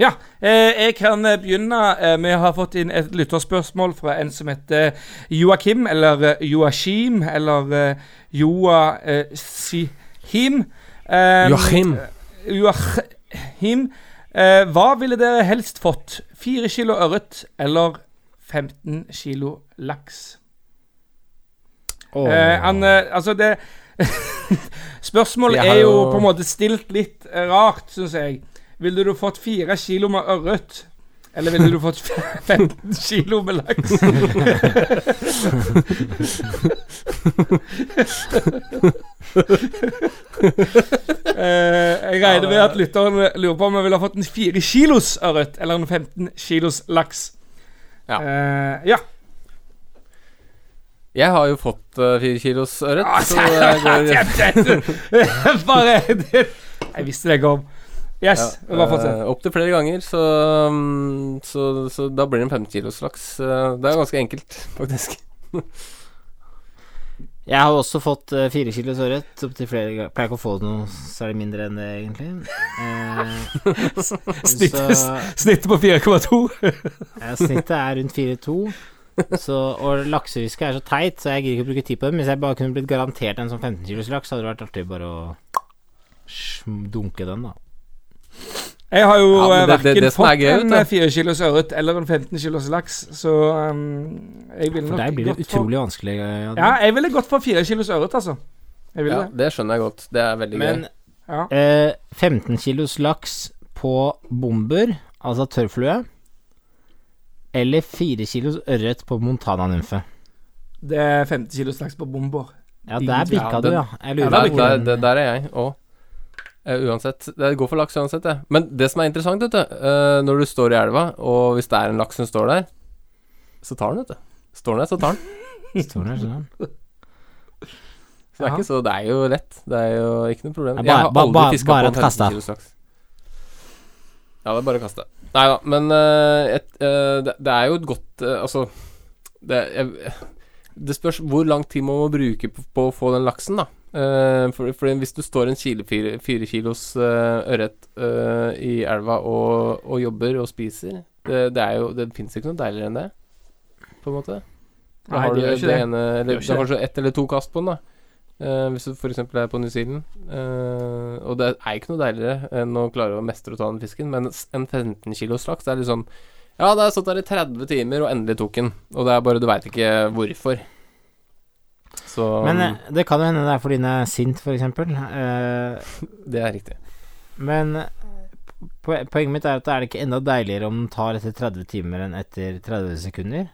Ja, eh, jeg kan eh, begynne. Eh, vi har fått inn et lytterspørsmål fra en som heter Joakim, eller eh, Joachim, eller Joasihim. Joachim. Eh, Joachim. Eh, hva ville dere helst fått? Fire kilo ørret eller 15 kilo laks? Oh. Eh, han, eh, altså det Spørsmålet er jo på en måte stilt litt eh, rart, syns jeg. Ville du fått fire kilo med ørret? Eller ville du fått 15 kilo med laks? Eh, jeg regner med at lytteren lurer på om jeg ville ha fått en 4 kilos ørret eller en 15 kilos laks. Ja. Uh, ja. Jeg har jo fått uh, fire kilos ørret, Ah, så jeg går Bare det, Jeg visste det kom. Yes. ja, bare fortsett. uh, Opptil flere ganger, så, um, så, så da blir det en 50 kilos laks. Uh, det er ganske enkelt, faktisk. Jeg har også fått uh, fire kilos ørret opptil flere ganger. Pleier ikke å få noe særlig mindre enn det, egentlig. Eh, Snittet, så- snittet på 4,2. ja, snittet er rundt 4,2. Og laksefiske er så teit, så jeg gidder ikke å bruke tid på det. Hvis jeg bare kunne blitt garantert en sånn 15 kilos laks, hadde det vært artig bare å dunke den, da. Jeg har jo Ja, men ja, det- det- verken er fått en 4 kilos ørret eller en 15 kilos laks, så um, jeg ville For nok deg blir det utrolig for vanskelig. Adrian. Ja, jeg ville gått for 4 kilos ørret, altså. Jeg ville Ja, det. det skjønner jeg godt. Det er veldig Men gøy. Ja. eh, 15 kilos laks på bomber, altså tørrflue, eller 4 kilos ørret på Montana-nymfe. Det er 50 kilos laks på bomber. Ja, der bikka Ja, du, ja. Jeg lurer der, der, der, der er jeg òg. Uansett. Det går for laks uansett, det. Men det som er interessant, vet du eh, Når du står i elva, og hvis det er en laks som står der, så tar den, vet du. Står den der, så tar den. Står der, sånn. Så det er ikke så Det er jo lett. Det er jo ikke noe problem. Jeg har aldri fiska på en 15 kilos laks. Ja, det er bare å kaste. Nei da, men uh, et, uh, det, det er jo et godt uh, Altså det, jeg, det spørs hvor lang tid man må bruke på, på å få den laksen, da. Eh, for, for hvis du står en kilo, fire, fire kilos uh, ørret eh, i elva og, og jobber og spiser Det, det er jo Det fins ikke noe deiligere enn det, på en måte. Da Nei, har du det, det. ene Eller Det gjør har kanskje ett eller to kast på den, da. Uh, hvis du f.eks. er på New Zealand. Uh, og det er ikke noe deiligere enn å klare å mestre å ta den fisken. Men en 15 kilos laks er litt sånn Ja, det har stått der i 30 timer, og endelig tok den. Og det er bare Du veit ikke hvorfor. Så Men eh, det kan jo hende det er fordi den er sint, for eksempel. Eh, det er riktig. men poenget mitt er at er det ikke enda deiligere om den tar etter 30 timer enn etter 30 sekunder?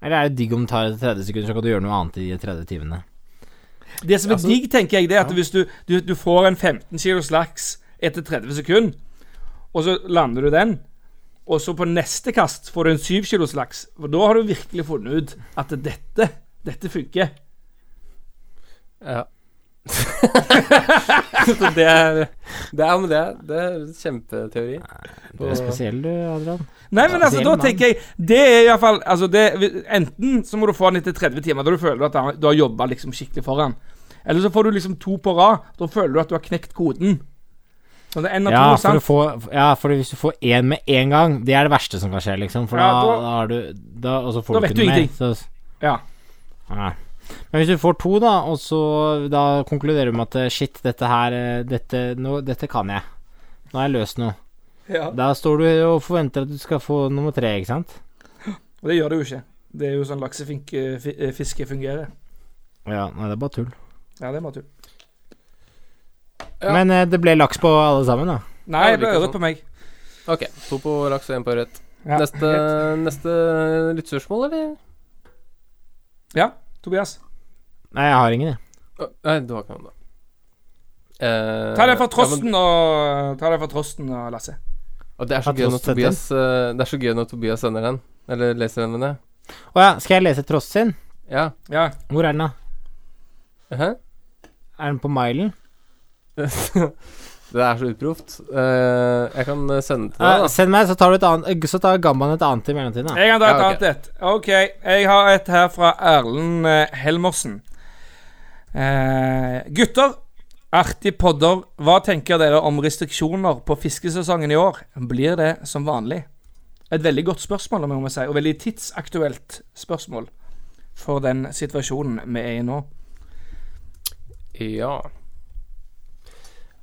Eller er det digg om den tar etter 30 sekunder, så kan du gjøre noe annet i de 30 timene? Det som er Altså- digg, tenker jeg, det er at hvis du, du, du får en 15 kilos laks etter 30 sekunder, og så lander du den, og så på neste kast får du en 7 kilos laks, for da har du virkelig funnet ut at dette, dette funker. Ja. Så det er Det er, men det det er kjempeteori. Du er spesiell, du, Adrian. Nei, men altså, da tenker jeg Det er iallfall altså, det- Enten så må du få den etter 30 timer, da du føler at du har- jobba liksom skikkelig for den. Eller så får du liksom to på rad. Da føler du at du har knekt koden. Så det er Ja, to, for, få, ja, for hvis du får én med én gang, det er det verste som kan skje, liksom. For Ja, da, da- da har du da, Og så får Da du vet ikke du noe mer. ingenting. Så, Ja. ja. Men hvis du får to, da, og så da konkluderer du med at shit, dette her eh, Dette, nå, dette kan jeg. Nå har jeg løst noe. ja. Da står du og forventer at du skal få nummer tre, ikke sant? Og det gjør det jo ikke. Det er jo sånn laksefiske fungerer. Ja, nei, det er bare tull. Ja, det er bare tull. Ja. Men eh, det ble laks på alle sammen, da. Nei, det ble ørret på meg. Ok, to på laks og én på ørret. Ja, Neste, neste lyttespørsmål, eller? Ja, Tobias. Nei, jeg har ingen, jeg. Å, Nei, du har ikke noen, da. Eh, Ta det fra men- Trosten og Ta det fra Trosten og Lasse. Og det er så Har gøy når Trost sett Tobias eh, Det er så gøy når Tobias sender den. Eller leser den, mener jeg. Å ja, skal jeg lese Trost sin? Ja. Ja. Hvor er den, da? Hæ? Er den på milen? det er så utproft. Uh, jeg kan eh, sende til Eh, deg, da. send meg, så tar, du et annet, eh, så tar Gamban et annet i mellomtiden. Jeg kan ta et Ja, okay. annet et. OK. Jeg har et her fra Erlend eh, Helmersen. Uh, gutter, artig podder. Hva tenker dere om restriksjoner på fiskesesongen i år? Blir det som vanlig? Et veldig godt spørsmål, om jeg må si, og veldig tidsaktuelt spørsmål for den situasjonen vi er i nå. Ja.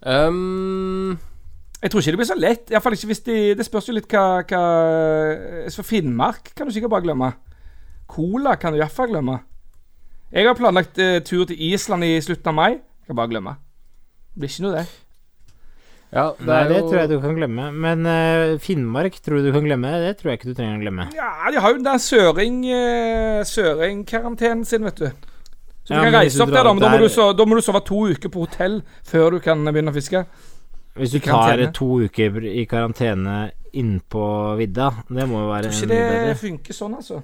Um, Jeg tror ikke det blir så lett. I fall ikke hvis de Det spørs jo litt hva, hva For Finnmark kan du sikkert bare glemme. Cola kan du iallfall glemme. Jeg har planlagt eh, tur til Island i slutten av mai. Jeg kan bare glemme. Det blir ikke noe, det. Ja, det Nei, er det jo tror jeg du kan glemme. Men uh, Finnmark tror du du kan glemme? Det tror jeg ikke du trenger å glemme. Ja, de har jo den der søring uh, Søring-karantenen sin, vet du. Så du Ja, kan reise opp der, da, men da må, der- du so da må du sove to uker på hotell før du kan begynne å fiske. Hvis du tar to uker i karantene innpå vidda, det må jo være Tror ikke det bedre. funker sånn, altså.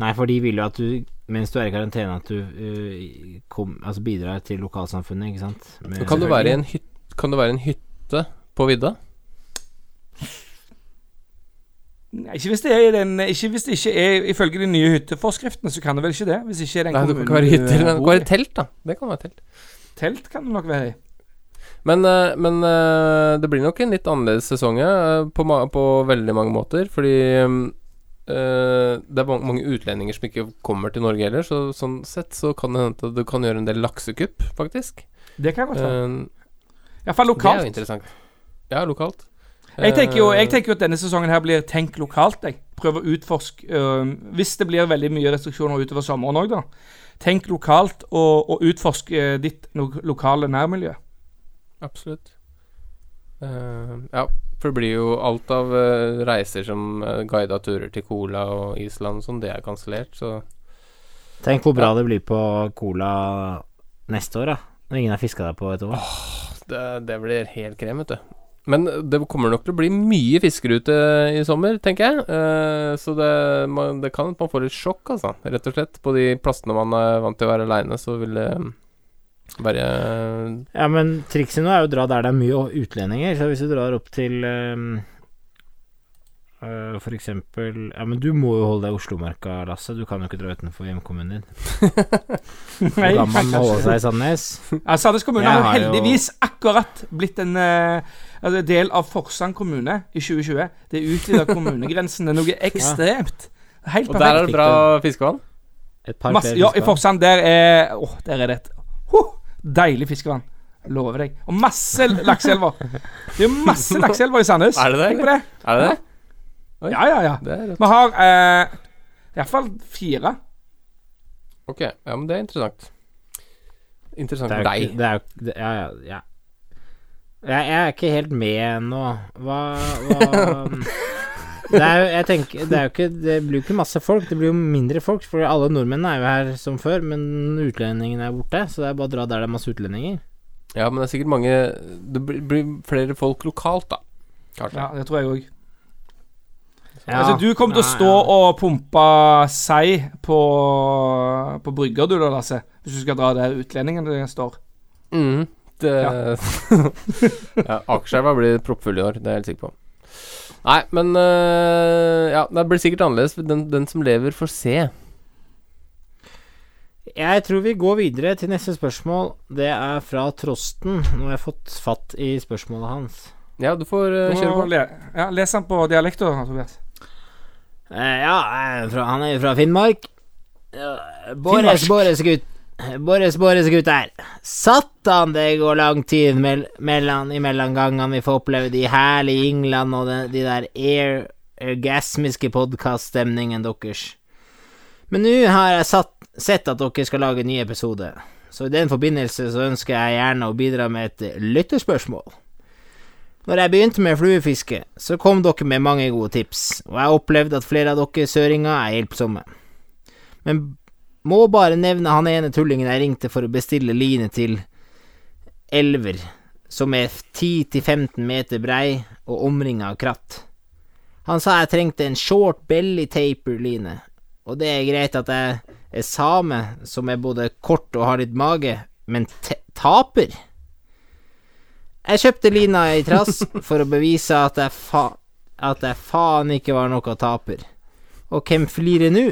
Nei, for de vil jo at du, mens du er i karantene, at du uh, kom, altså bidrar til lokalsamfunnet, ikke sant? Med- Kan du være i en hytte Kan du være i en hytte på vidda? Ikke hvis det er den Ikke hvis det ikke er ifølge de nye hytteforskriftene, så kan det vel ikke det? Hvis ikke er den Nei, kan kommunen ikke være i hytte, du men du kan være telt, da. Det kan være telt. Telt kan det nok være i. Men, eh, men eh, det blir nok en litt annerledes sesong på, på veldig mange måter. Fordi eh, det er mange, utlendinger som ikke kommer til Norge heller. Så sånn sett så kan det hende at du kan gjøre en del laksekupp, faktisk. Det kan godt være. Uh, Iallfall det er jo interessant. Ja, lokalt. Jeg tenker jo jeg Eh, tenker jo at denne sesongen her blir tenk lokalt. Jeg Prøv å utforske øh, Hvis det blir veldig mye restriksjoner utover sommeren òg, da. Tenk lokalt og, og utforsk øh, ditt lo lokale nærmiljø. Absolutt. Uh, ja, for det blir jo alt av uh, reiser som uh, guida turer til Cola og Island og sånn, det er kansellert, så Tenk hvor bra det blir på Cola neste år, da. Når ingen har fiska der på et år. det, det blir helt krem, vet du. Men det kommer nok til å bli mye fiskerute i sommer, tenker jeg. Eh, så det, man, det kan at man får et sjokk, altså. Rett og slett. På de plassene man er vant til å være aleine, så vil det være Ja, men trikset nå er jo å dra der det er mye utlendinger. Så hvis du drar opp til um, uh, for eksempel Ja, men du må jo holde deg i Oslomarka, Lasse. Du kan jo ikke dra utenfor hjemkommunen din. Nei, Nei, må man holde seg i Sandnes? Ja, Sandnes kommune har jo heldigvis akkurat blitt en øh, altså, del av Forsand kommune i 2020. Det utvida er noe ekstremt. Helt perfekt. Og der er det bra fiskevann. Et par Masse, ja, i. Forsand der er Åh, der er det et oh, deilig fiskevann. Lover deg. Og masse lakseelver. Det er jo masse lakseelver i Sandnes. Er det det, Tenk på det. Er det det? Oi. Ja, ja, ja. Det er. Vi har eh, iallfall fire. Ok, ja, men det er interessant. Interessant er for deg. det er jo det- Ja, ja, ja. Jeg, jeg er ikke helt med ennå. Hva, hva Det er jo Jeg tenker Det er jo ikke Det blir jo ikke masse folk. Det blir jo mindre folk, for alle nordmennene er jo her som før, men utlendingene er borte. Så det er bare å dra der det er masse utlendinger. Ja, men det er sikkert mange Det blir- blir flere folk lokalt, da. Kanskje. Ja, det tror jeg òg. Ja, altså, du kommer til å stå ja. og pumpe sei på, på brygga, du da, Lasse. Hvis du skal dra der utlendingene står. Mhm. Det Ja, Akerselva blir proppfull i år, det er jeg helt sikker på. Nei, men uh, Ja, det blir sikkert annerledes. Den, den som lever, får se. Jeg tror vi går videre til neste spørsmål. Det er fra Trosten. Nå har jeg fått fatt i spørsmålet hans. Ja, du får uh, kjøre på. Le, ja, les den på dialekt, da, Tobias. Uh, ja, eh, fra, han er fra Finnmark. Ja, Båres, Finnmark. Båres gutt. Båres, Boris, gutter. Satan, det går lang tid mell mellom, imellom gangene vi får oppleve de herlige England og de, de der air, orgasmiske podkaststemningen deres. Men nå har jeg satt, sett at dere skal lage en ny episode, så i den forbindelse så ønsker jeg gjerne å bidra med et lytterspørsmål. Når jeg begynte med fluefiske, så kom dere med mange gode tips, og jeg opplevde at flere av dere søringer er hjelpsomme. Men må bare nevne han ene tullingen jeg ringte for å bestille line til elver, som er 10-15 meter brei og omringa av kratt. Han sa jeg trengte en short belly taper-line, og det er greit at jeg er same, som er både kort og har litt mage, men taper? Jeg kjøpte lina i trass for å bevise at jeg, fa at jeg faen ikke var noe taper. Og hvem flirer nå?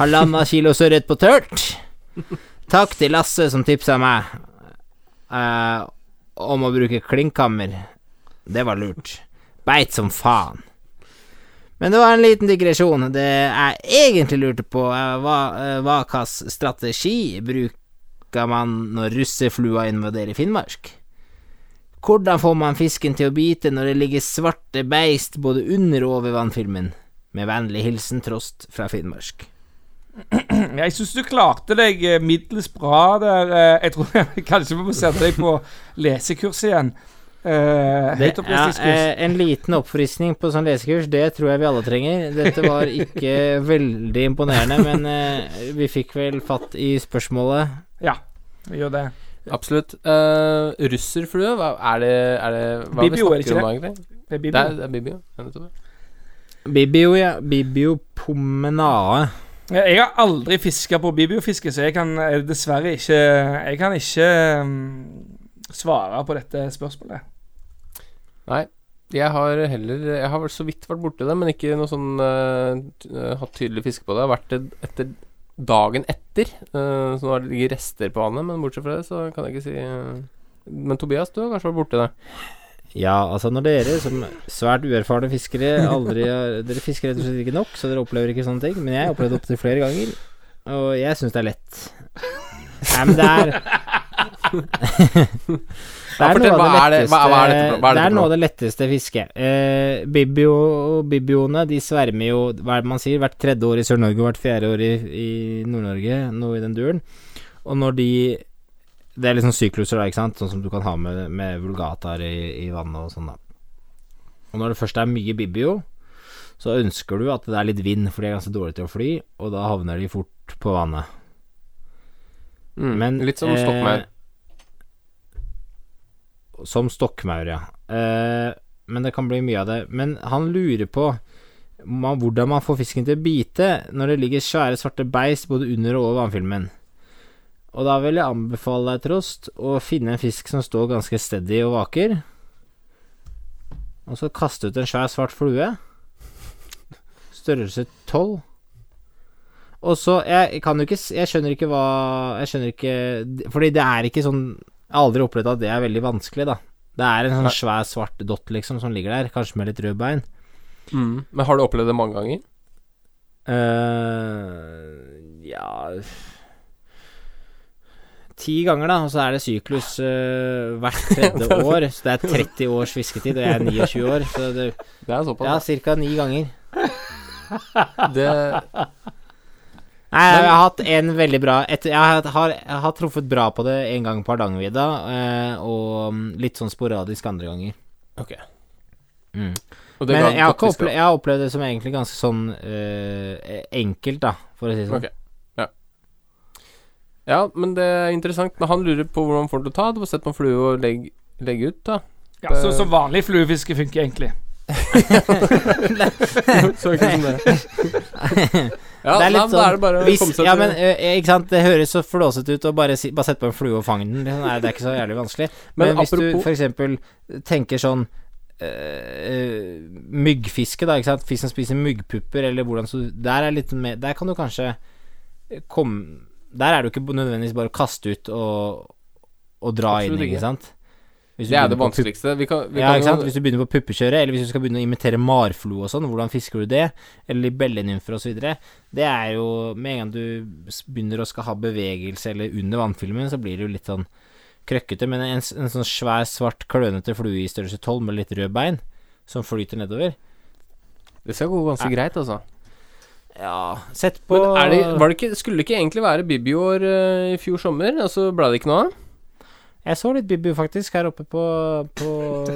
Halvanna kilo sørret på tørt? Takk til Lasse som tipsa meg eh, om å bruke klinkhammer. Det var lurt. Beit som faen. Men det var en liten digresjon. Det jeg egentlig lurte på, eh, var eh, hva slags strategi bruker man når russeflua invaderer Finnmark? Hvordan får man fisken til å bite når det ligger svarte beist både under og over vannfilmen? Med vennlig hilsen Trost fra Finnmark. Jeg syns du klarte deg eh, middels bra der. eh, Jeg tror kanskje vi må sette deg på lesekurs igjen. Uh, Det, ja, en liten oppfriskning på sånn lesekurs, det tror jeg vi alle trenger. Dette var ikke veldig imponerende, men uh, vi fikk vel fatt i spørsmålet. Ja, vi gjør det. Absolutt. Uh, russerflue, hva er det, er det Hva Bibio, det vi snakker om egentlig? Det er Det er, det er Bibio. Bibio, ja. Bibio pomenae. Jeg har aldri fiska på bibiofiske, så jeg kan eh, dessverre ikke Jeg kan ikke mm, svare på dette spørsmålet. Nei. Jeg har heller Jeg har så vidt vært borti det, men ikke noe sånn uh, hatt tydelig fiske på det. Jeg har vært det etter dagen etter, uh, så nå ligger rester på vannet, men bortsett fra det, så kan jeg ikke si uh. Men Tobias, du har kanskje vært borti det? Ja, altså når dere som svært uerfarne fiskere aldri har Dere fisker rett og slett ikke nok, så dere opplever ikke sånne ting. Men jeg har opplevd det opptil flere ganger, og jeg syns det er lett. Nei, men det er Det er noe av det letteste Det er noe av det letteste fisket. Eh, Bibio, bibioene de svermer jo, hva er det man sier, hvert tredje år i Sør-Norge hvert fjerde år i, i Nord-Norge, noe i den duren. Og når de Det er liksom sykluser, da, ikke sant, sånn som du kan ha med, med vulgataer i, i vannet og sånn, da. Og når det først er mye bibio, så ønsker du at det er litt vind, for de er ganske dårlige til å fly, og da havner de fort på vannet. Mm. Men, Litt som eh, stokkmaur. Som stokkmaur, ja. Eh, men det kan bli mye av det. Men han lurer på man, hvordan man får fisken til å bite når det ligger svære svarte beist både under og over vannfilmen. Og da vil jeg anbefale deg, Trost, å finne en fisk som står ganske steady og vaker. Og så kaste ut en svær svart flue. Størrelse 12. Og så Jeg kan jo ikke Jeg skjønner ikke hva Jeg skjønner ikke Fordi det er ikke sånn Jeg har aldri opplevd at det er veldig vanskelig, da. Det er en sånn svær svart dott, liksom, som ligger der. Kanskje med litt rød bein. Mm. Men har du opplevd det mange ganger? Uh, ja Ti ganger, da, og så er det syklus uh, hvert tredje år. Så det er 30 års fisketid, og jeg er 29 år. Så det, Det er såpass. ja, ca. ni ganger. Det, Nei, jeg har hatt en veldig bra et, jeg, har, har, jeg har truffet bra på det en gang på Hardangervidda, eh, og mm, litt sånn sporadisk andre ganger. ok. Mm. Og det Men jeg har, opplevd, jeg har opplevd det som egentlig ganske sånn eh, enkelt, da, for å si det sånn. Ok. Ja, men det er interessant. Men han lurer på hvordan får det til å ta. Du får sett på en flue og legge legge ut, da. Ja, så, så vanlig fluefiske funker egentlig. Så ikke som det. Ja, det er litt da er det bare å hvis, komme seg Ja, men ikke sant, det høres så flåsete ut å bare, si, bare sette på en flue og fange den. Liksom. Nei, det er ikke så jævlig vanskelig. Men, Men hvis du apropos- for eksempel tenker sånn Uh, myggfiske, da, ikke sant. Fisk som spiser myggpupper, eller hvordan så Der er litt mer Der kan du kanskje komme Der er det jo ikke nødvendigvis bare å kaste ut og, og dra inn, ikke. ikke sant. Det er det vanskeligste. Vi kan, vi ja, ikke sant? Hvis du begynner på puppekjøret, eller hvis du skal begynne å imitere marflo og sånn, hvordan fisker du det? Eller libellenymfer og så videre. Det er jo Med en gang du begynner å skal ha bevegelse eller under vannfilmen, så blir det jo litt sånn krøkkete. Men en, en sånn svær, svart, klønete flue i størrelse 12 med litt rød bein, som flyter nedover Det skal gå ganske greit, altså. Ja, sett på Men er det, var det ikke, skulle det ikke egentlig være Bibiår uh, i fjor sommer, og så ble det ikke noe av? Jeg så litt Bibio faktisk her oppe på, på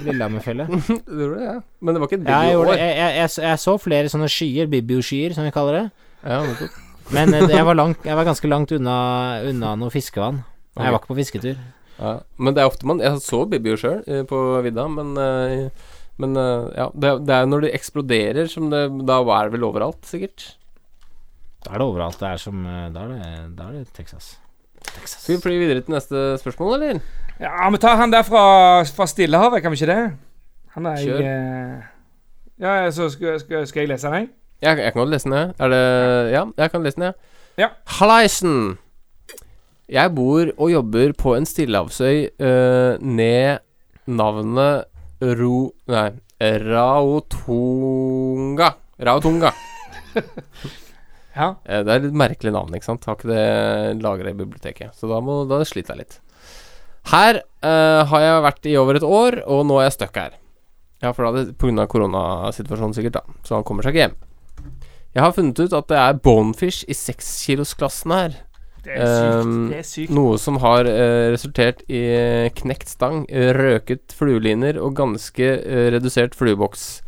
Lillehammerfjellet. Det gjorde det, ja. Men det var ikke et jeg, Ja, jeg, jeg, jeg, så- jeg så flere sånne skyer, Bibu-skyer, som vi kaller det. Ja. Men eh, jeg var, langt, jeg var ganske langt unna, unna noe fiskevann. Okay. Jeg var ikke på fisketur. Ja. Men det er ofte man Jeg så Bibio sjøl på vidda, men eh, Men eh, ja, det, det er når det eksploderer som det Da er det vel overalt, sikkert. Da er det overalt. Det er som eh, Da er det, da er det Texas. Texas. Skal vi fly videre til neste spørsmål, eller? Ja, vi tar han der fra, fra Stillehavet, kan vi ikke det? Han er Kjør. jeg eh, Ja, så skal, skal, skal jeg lese den? jeg? Jeg, jeg kan godt lese den, jeg. Er det Ja, jeg kan lese den, jeg. Ja. Hallaisen! Jeg bor og jobber på en stillehavsøy uh, ned navnet Ro... Nei, Raotunga. Raotonga. Ja. Eh, Det er litt merkelig navn, ikke sant? Har ikke det lagra i biblioteket. Så da, må, da sliter jeg litt. Her uh, har jeg vært i over et år, og nå er jeg stuck her. Ja, for da er det pga. koronasituasjonen sikkert, da. Så han kommer seg ikke hjem. Jeg har funnet ut at det er bonefish i sekskilosklassen her. Det er sykt. Um, det er sykt. Noe som har uh, resultert i knekt stang, røket flueliner og ganske uh, redusert flueboks.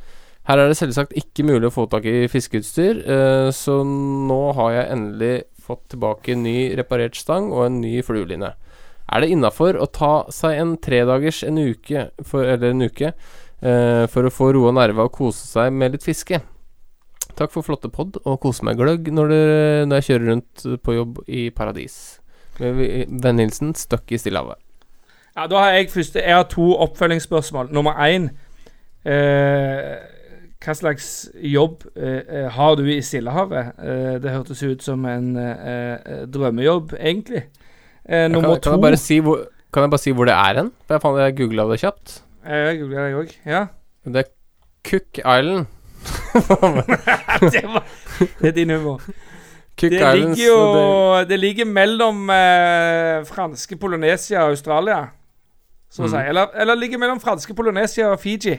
Her er det selvsagt ikke mulig å få tak i fiskeutstyr, eh, så nå har jeg endelig fått tilbake ny reparert stang og en ny flueline. Er det innafor å ta seg en tredagers en uke, for, eller en uke, eh, for å få roa nerva og kose seg med litt fiske? Takk for flotte pod, og kose meg gløgg når, det, når jeg kjører rundt på jobb i paradis. Med Venn hilsen Støkk i Stillehavet. Ja, da har jeg første Jeg har to oppfølgingsspørsmål. Nummer én eh, Hva slags jobb eh, eh, har du i Stillehavet? Eh, det hørtes ut som en eh, eh, drømmejobb, egentlig. Eh, nummer kan, kan, jeg bare si hvor, kan jeg bare si hvor det er hen? For jeg, fant- jeg googla det kjapt. Jeg googla det òg. Ja. Det er Cook Island. det, var, det er din humor. Cook Det Islands, ligger jo Det ligger mellom franske Polynesia og Australia, så å Mm. si. Eller, eller ligger mellom franske Polynesia og Fiji.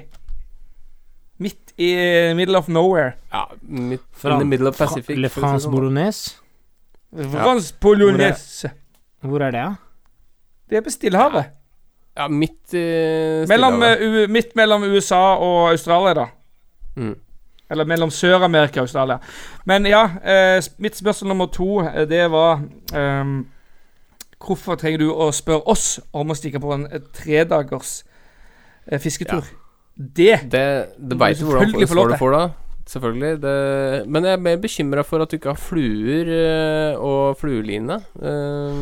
Midt i eh, middle of nowhere. Ja, midt Fra, in the middle of Fra- Pacific. Le France Bolognese? France ja. Bolognese. Hvor er det, da? Det er på Stillehavet. Ja, midt i Mellom, Stillehavet. Mellom, uh, midt mellom USA og Australia, da. Mm. Eller mellom Sør-Amerika og Australia. Men ja, eh, mitt spørsmål nummer to, eh, det var ehm, Hvorfor trenger du å spørre oss om å stikke på en eh, tredagers eh, fisketur? Det Det, det veit du hvordan selvfølgelig få svar lov du får da. Selvfølgelig. Det, men jeg er mer bekymra for at du ikke har fluer eh, og flueline. Eh,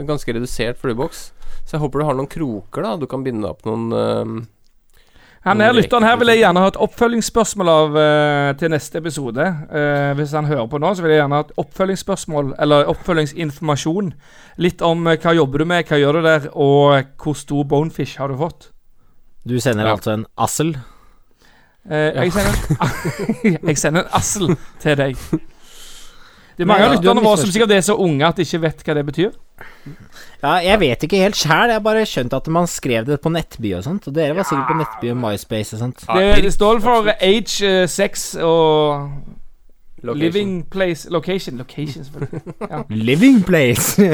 en ganske redusert flueboks. Så jeg håper du har noen kroker, da. Du kan binde opp noen Her Han her lytteren her vil jeg gjerne ha et oppfølgingsspørsmål av uh, til neste episode. Uh, hvis han hører på nå, så vil jeg gjerne ha et oppfølgingsspørsmål, eller oppfølgingsinformasjon. Litt om uh, hva jobber du med, hva gjør du der, og hvor stor bonefish har du fått. Du sender Ja. altså en assel. Eh, jeg, sender, jeg sender en assel til deg. Det er mange av ja, lytterne våre som sikkert er så unge at de ikke vet hva det betyr. Ja, jeg vet ikke helt sjæl. Jeg har bare skjønt at man skrev det på Nettby og sånt. Og dere var sikkert på Nettby og MySpace og sånt. Det, det står for age, uh, sex og location. living place Location. Location, selvfølgelig. Living place!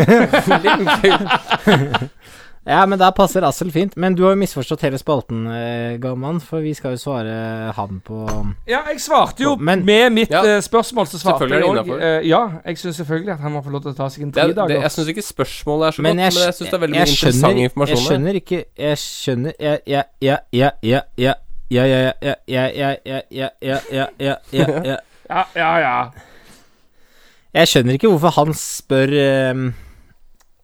ja, men da passer assel fint. Men du har jo misforstått hele spalten, eh, Gamman, for vi skal jo svare han på Ja, jeg svarte jo Men- med mitt Ja, eh, spørsmål, så svarte er jeg det òg. Ja, jeg syns selvfølgelig at han må få lov til å ta seg en Det, er- tre det, jeg syns ikke spørsmålet er så Men godt, jeg, men jeg syns det er veldig jeg mye interessant informasjon jeg skjønner ikke Jeg skjønner Jeg Ja, ja, ja, ja, ja, ja, ja, ja, ja, ja, ja, ja, ja, ja, ja, ja, ja. Ja, ja, ja. Jeg skjønner ikke hvorfor han spør eh,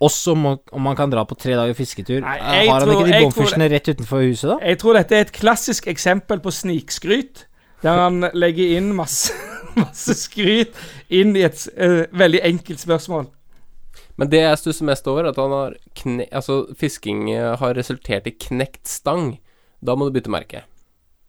oss om, å- om man kan dra på tre dager fisketur. Nei, Eh, Har han tror- ikke de jeg rett utenfor huset, da? Jeg tror dette er et klassisk eksempel på snikskryt. Der han legger inn masse, masse skryt inn i et uh, veldig enkelt spørsmål. Men det jeg stusser mest over, er at han har kne... Altså, fisking eh, har resultert i knekt stang. Da må du bytte merke.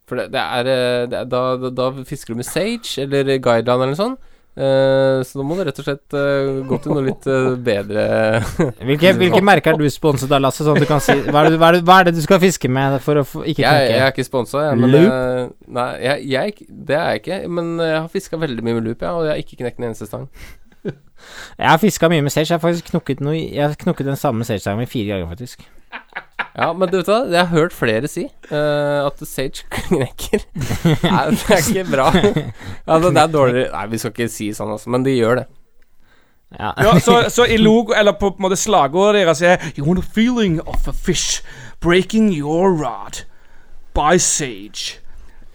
For det, det, er, det er da, da, da fisker du med Sage eller Guideline eller noe sånt. Eh, så nå må du rett og slett uh, gå til noe litt uh, bedre Hvilke, hvilke merker er du sponset av, Lasse? Sånn at du kan si hva er, det, hva, er det, hva er det du skal fiske med for å ikke jeg, jeg er ikke sponsa, jeg. Men Loop? nei, jeg, jeg, det er jeg ikke. Men jeg har fiska veldig mye med loop, ja, og jeg har ikke knekt en eneste stang. Jeg har fiska mye med sage. Jeg har faktisk knukket noe Jeg har knukket den samme sage-stangen fire ganger, faktisk. Ja, men du vet hva, jeg har hørt flere si uh, at Sage knekker. Nei, det er ikke bra. Altså, det er dårlig Nei, vi skal ikke si sånn, altså, men de gjør det. Ja. Ja, så, så i logo, eller på, på en måte slagordet deres er You want a feeling of a fish breaking your rod by sage.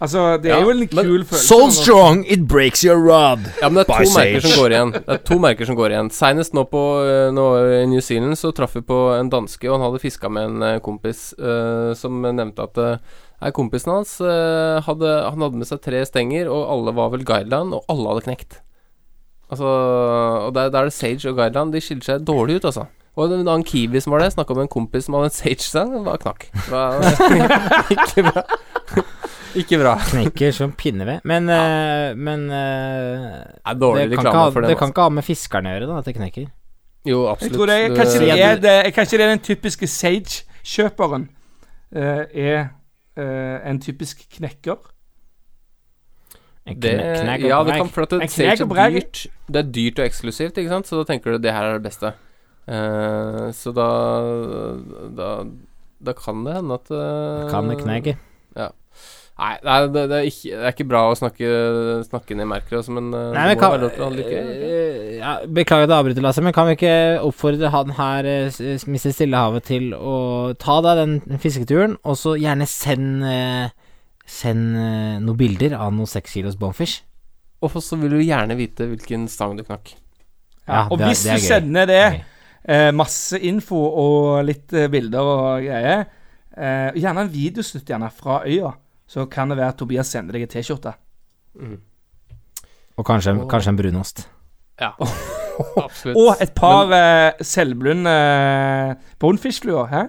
Altså, det er jo en men kul følelse. So strong it breaks your rod. Ja, men det er By to merker Sage. som går igjen. Det er to merker som går igjen Senest nå på eh, nå i New Zealand så traff vi på en danske, og han hadde fiska med en eh, kompis uh, som nevnte at uh, Nei, kompisen hans eh, hadde, Han hadde med seg tre stenger, og alle var vel guideline, og alle hadde knekt. Altså Og der, der er det Sage og guideline. De skiller seg dårlig ut, altså. Og en annen kiwi som var der, snakka med en kompis som hadde en Sage-stang. Det var knakk. Det var ikke bra. Ikke bra. Knekker som pinneved. Men, eh, men uh, Det er dårlig det, kan ikke reklame ha, for dem. det kan ikke ha med fiskerne å gjøre, da, at det knekker. Jo, absolutt. Jeg tror det er, kanskje, det er, det, kanskje det er den typiske Sage-kjøperen uh, er eh, en typisk knekker. En Det, kne- knegg ja, det kan, for at det Sage breg. dyrt Det er dyrt og eksklusivt, ikke sant? Så da tenker du det her er det beste. Uh, så da, da Da kan det hende at uh, Kan det knegge. Nei, nei det, det, er ikke, det er ikke bra å snakke, snakke ned merker, altså, men eh, Nei, det må kan, være lov til å ha det ikke? eh, ja, Beklager at jeg avbryter, Lasse, men kan vi ikke oppfordre han her, eh, Mr. Stillehavet, til å ta deg den fisketuren, og så gjerne send Send noen bilder av noen seks kilos bonfish. Og så vil du gjerne vite hvilken stang du knakk. Ja, Ja, og det hvis det er du gøy. sender det, eh, masse info og litt bilder og greier, eh, gjerne en videosnutt gjerne fra øya, så kan det være at Tobias sender deg en T-skjorte. Og kanskje, kanskje en brunost. Ja. Absolutt. Og et par eh, selvblunde eh, bonefish-fluer. Hæ?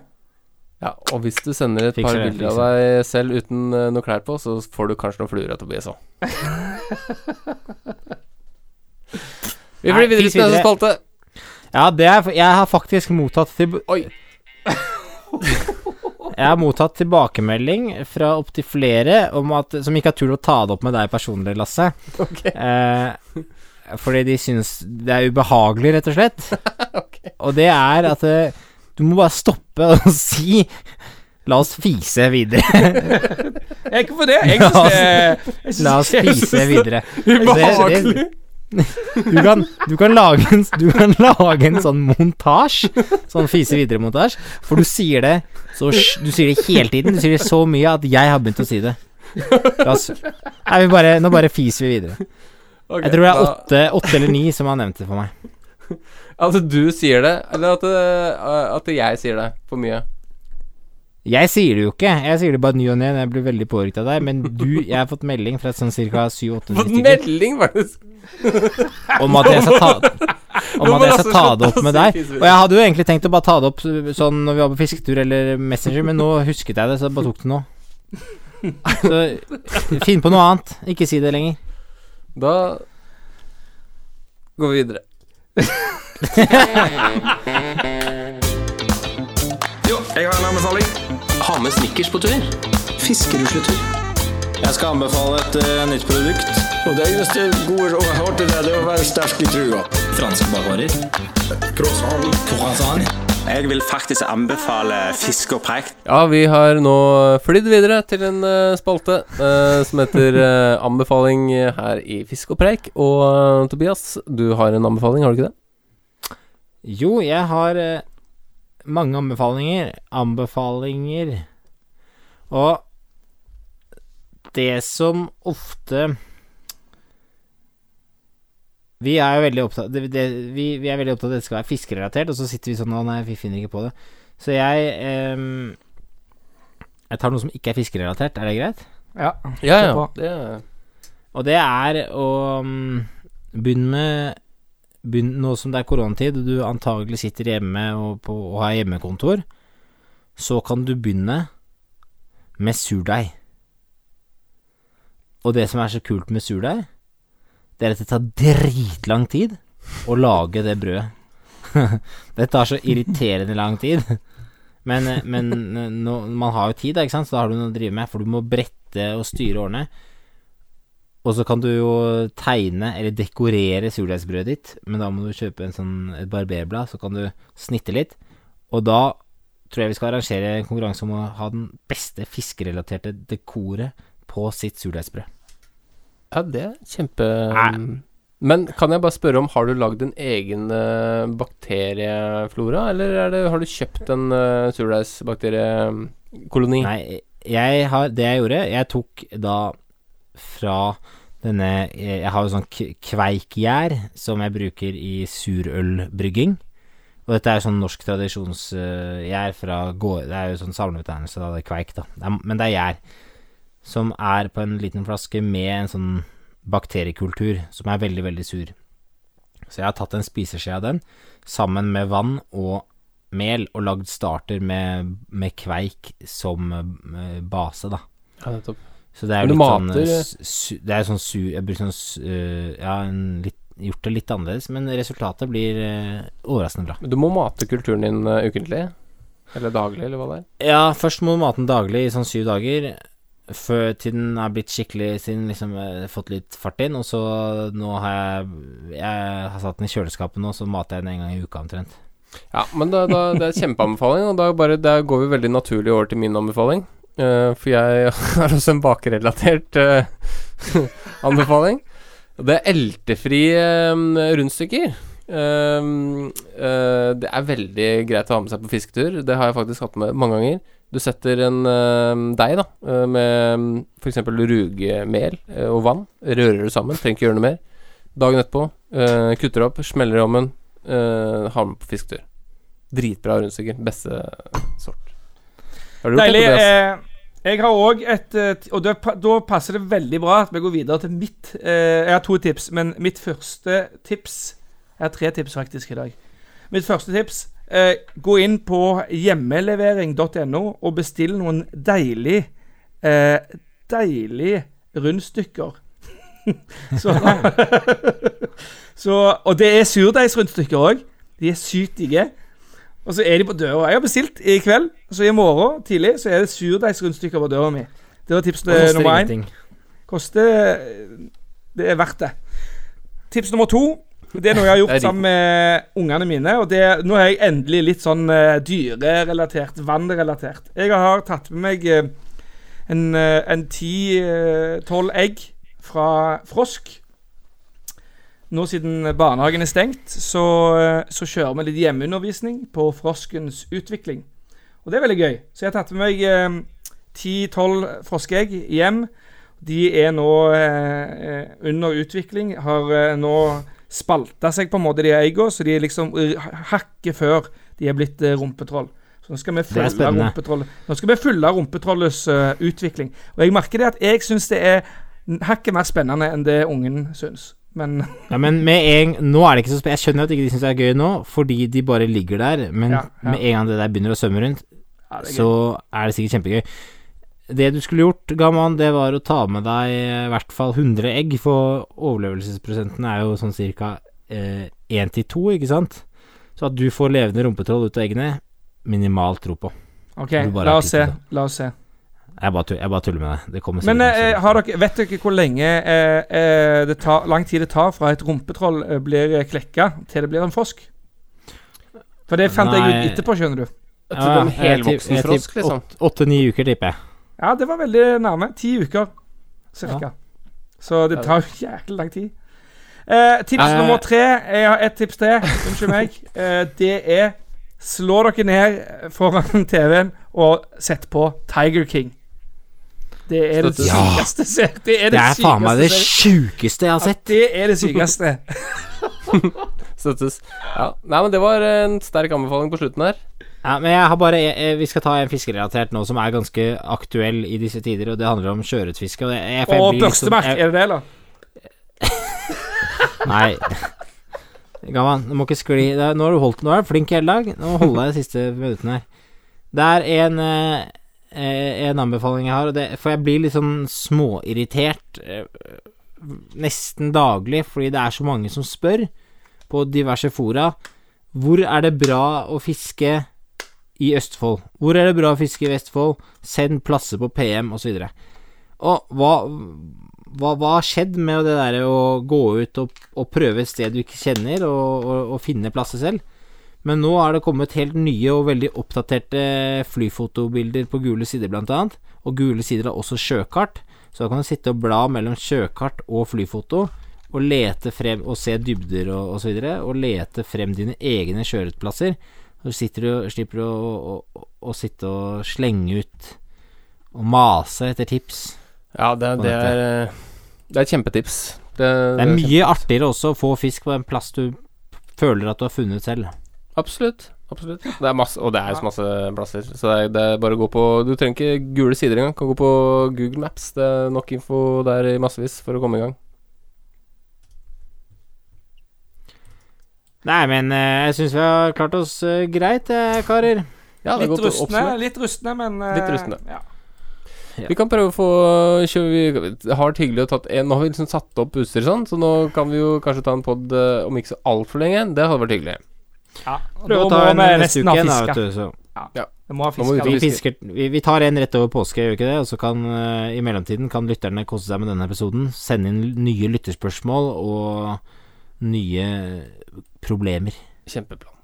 Ja, og hvis du sender et par Fikser bilder av deg selv uten uh, noe klær på, så får du kanskje noen fluer av Tobias òg. Vi blir videre til neste spalte. Ja, det er Jeg har faktisk mottatt til, Oi. Jeg har mottatt tilbakemelding fra opptil flere om at, som ikke har turt å ta det opp med deg personlig, Lasse. Okay. Eh, fordi de syns det er ubehagelig, rett og slett. okay. Og det er at eh, du må bare stoppe og si La oss fise videre. Jeg ikke for det. Jeg syns det La oss det er- fise videre. Ubehagelig. Det- Du kan, du, kan lage en, du kan lage en sånn montasje, sånn fise videre-montasje, for du sier det så Du sier det hele tiden. Du sier det så mye at jeg har begynt å si det. Vi bare, Nå bare fiser vi videre. Okay, Jeg tror det er åtte, åtte eller ni som har nevnt det for meg. At du sier det, eller at, eh, at jeg sier det for mye. Jeg sier det jo ikke. Jeg sier det bare ny og ne. Jeg blir veldig påvirket av deg. Men du Jeg har fått melding fra sånn ca. syv-åtte Fått stykker melding, faktisk? om at jeg skal ta Om at jeg skal ta det opp med deg. Og jeg hadde jo egentlig tenkt å bare ta det opp sånn når vi var på fisketur eller Messenger, men nå husket jeg det, så jeg bare tok det nå. Så finn på noe annet. Ikke si det lenger. Da går vi videre. Jo, jeg har en anbefaling. Ha med snickers på tur. Fiskerusletur. Jeg skal anbefale et uh, nytt produkt. Og det eneste gode rådet har til det, det er å være sterk i trua. Franske bakvarer. Croissant. Croissant. Jeg vil faktisk anbefale fisk og preik. Ja, vi har nå flydd videre til en uh, spalte uh, som heter uh, Anbefaling her i Fisk og preik. Og Tobias, du har en anbefaling, har du ikke det? Jo, jeg har mange anbefalinger. Anbefalinger Og det som ofte Vi er jo veldig opptatt det, det, vi, vi er veldig opptatt av at det skal være fiskerelatert, og så sitter vi sånn og nei, vi finner ikke på det. Så jeg eh, Jeg tar noe som ikke er fiskerelatert. Er det greit? Ja. Ja, ja. Det er Og det er å mm, begynne med begynn, Nå som det er koronatid, og du antagelig sitter hjemme og, på, og har hjemmekontor, så kan du begynne med surdeig. Og det som er så kult med surdeig, det er at det tar dritlang tid å lage det brødet. det tar så irriterende lang tid. Men, men nå, man har jo tid, da, ikke sant, så da har du noe å drive med, for du må brette og styre årene. Og så kan du jo tegne eller dekorere surdeigsbrødet ditt, men da må du kjøpe en sånn, et barberblad, så kan du snitte litt. Og da tror jeg vi skal arrangere en konkurranse om å ha den beste fiskerelaterte dekoret på sitt surdeigsbrød. Ja, det er kjempe Nei. Men kan jeg bare spørre om Har du lagd en egen eh, bakterieflora, eller er det, har du kjøpt en uh, surdeigsbakteriekoloni? Nei, jeg har Det jeg gjorde, jeg tok da fra denne Jeg har jo sånn kveikgjær som jeg bruker i surølbrygging. Og dette er jo sånn norsk tradisjonsgjær fra gård Det er jo sånn samlebetegnelse da. det er kveik, da. Det er, men det er gjær. Som er på en liten flaske med en sånn bakteriekultur som er veldig, veldig sur. Så jeg har tatt en spiseskje av den sammen med vann og mel og lagd starter med, med kveik som eh, base, da. Ja, nettopp. Så det er jo litt sånn mater- sånn su, Det er sånn su... Jeg bruker sånn eh, Ja, en litt, gjort det litt annerledes, men resultatet blir uh, overraskende bra. Du må mate kulturen din uh, ukentlig? Eller daglig, eller hva det er? Ja, først må du mate den daglig i sånn syv dager, før til den er blitt skikkelig Siden liksom fått litt fart inn. Og så nå har jeg Jeg har satt den i kjøleskapet nå, så mater jeg den en gang i uka omtrent. Ja, men da, da, det er kjempeanbefaling, og da, bare, da går vi veldig naturlig over til min anbefaling. Eh, for jeg har også en bakrelatert uh, anbefaling. Det er eltefri um, rundstykker. Um, uh, det er veldig greit å ha med seg på fisketur. Det har jeg faktisk hatt med mange ganger. Du setter en uh, deig da uh, med f.eks. rugemel uh, og vann. Rører det sammen, trenger ikke gjøre noe mer. Dagen etterpå uh, kutter opp, smeller i ovnen, uh, har med på fisketur. Dritbra rundstykker. Beste sort. Deilig. Eh, jeg har òg et eh, Og da, da passer det veldig bra at vi går videre til mitt eh, Jeg har to tips, men mitt første tips Jeg har tre tips faktisk i dag. Mitt første tips eh, Gå inn på hjemmelevering.no og bestill noen deilig eh, Deilige rundstykker. så, så Og det er surdeigsrundstykker òg. De er sykt digge. Og så er de på døra. Jeg har bestilt i kveld, så i morgen tidlig så er det surdeigsrundstykker på døra mi. Det var tips nummer én. Koster Det er verdt det. Tips nummer to. Det er noe jeg har gjort sammen med ungene mine. Og det, nå er jeg endelig litt sånn uh, dyrerelatert, vannrelatert. Jeg har tatt med meg uh, en eh, ti-tolv egg fra frosk. Nå siden barnehagen er stengt, så, eh, så kjører vi litt hjemmeundervisning på froskens utvikling. Og det er veldig gøy. Så jeg har tatt med meg ti-tolv froskeegg hjem. De er nå eh, under utvikling. Har eh, nå spalta seg på en måte, de eggene, så de er liksom eh, hakket før de er blitt eh, rumpetroll. Så nå skal vi følge rumpetrollet Nå skal vi følge rumpetrollets eh, utvikling. Og jeg merker det at jeg syns det er hakket mer spennende enn det ungen syns. Men Ja, men med en Nå er det ikke så Jeg skjønner at ikke de syns det er gøy nå, fordi de bare ligger der, men Ja, ja. med en gang det der begynner å svømme rundt, ja, er så er det sikkert kjempegøy. Det du skulle gjort, Gaman, det var å ta med deg i hvert fall 100 egg, for overlevelsesprosenten er jo sånn ca. Eh, 1 til 2, ikke sant? Så at du får levende rumpetroll ut av eggene, minimalt tro på. OK, la oss se. La oss se. Jeg bare, jeg bare tuller med deg. Det kommer Men eh, har dere, vet dere hvor lenge eh, eh, det tar, lang tid det tar fra et rumpetroll eh, blir klekka til det blir en frosk? For det fant jeg ut etterpå, skjønner du. Ja, trodde en helvoksen frosk, liksom. åt- Åtte-ni uker, tipper jeg. Ja, det var veldig nærme. Ti uker, cirka. Så det tar jo jæklig lang tid. Eh, tips Eh. nummer tre. Jeg har ett tips til. Unnskyld meg. Eh, det er slå dere ned foran TV-en og sett på Tiger King. Det er det. Ja. sykeste se- Det er Det det er faen meg det sjukeste jeg har se- sett. Det er det sykeste. Støttes. Ja. Nei, men det var en sterk anbefaling på slutten her. Ja, men jeg har bare jeg, Vi skal ta en fiskerelatert nå som er ganske aktuell i disse tider, og det handler om sjøørretfiske. Og, jeg- jeg Og liksom- børstemerk, jeg- er det det, eller? Nei. Gavan, du må ikke skli Nå har du holdt Nå er du flink hele dag. Nå holder jeg de siste minuttene her. Det er en eh, En anbefaling jeg har, og det, for jeg blir litt sånn småirritert eh, nesten daglig, fordi det er så mange som spør på diverse fora Hvor er det bra å fiske i Østfold? Hvor er det bra å fiske i Vestfold? Send plasser på PM, osv. Og hva hva, hva har skjedd med det der å gå ut og, og prøve et sted du ikke kjenner, og, og, og finne plasser selv? Men nå er det kommet helt nye og veldig oppdaterte flyfotobilder på gule sider, blant annet. Og gule sider har også sjøkart, så da kan du sitte og bla mellom sjøkart og flyfoto. Og lete frem og se dybder og, og så videre, og lete frem dine egne sjøørretplasser. Så sitter du, slipper du å, å, å sitte og slenge ut og mase etter tips. Ja, det, det er Det er et kjempetips. Det, Det er mye artigere også å få fisk på en plass du føler at du har funnet selv. Absolutt. Absolutt. Det er masse, og det er så masse plasser. Så det er, det er bare å gå på Du trenger ikke gule sider engang. Kan gå på Google Maps. Det er nok info der i massevis for å komme i gang. Nei, men eh, jeg syns vi har klart oss eh, greit, eh, karer. Ja, det Litt rustne, litt rustne, men Litt rustne. Ja. Vi kan prøve å få kjøre, vi, har det hyggelig å tatt en Nå har vi liksom satt opp utstyr sånn, så nå kan vi jo kanskje ta en pod om ikke så altfor lenge. Det hadde vært hyggelig. Ja, og Prøv å ta en neste uke da, vet du. Så. Ja. ja. må ha fiske, må vi fisker, vi, vi tar en rett over påske, gjør vi ikke det? Og så kan uh, i mellomtiden kan lytterne kose seg med denne episoden. Sende inn nye lytterspørsmål og nye problemer. Kjempeplan.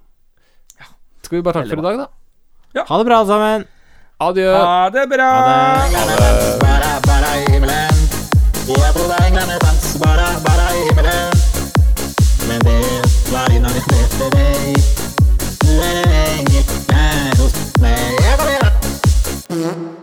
Skal vi bare takke for i dag, da? Ha det bra, alle sammen! Adjø. Ha det bra! Ha det. Ha det. Yeah.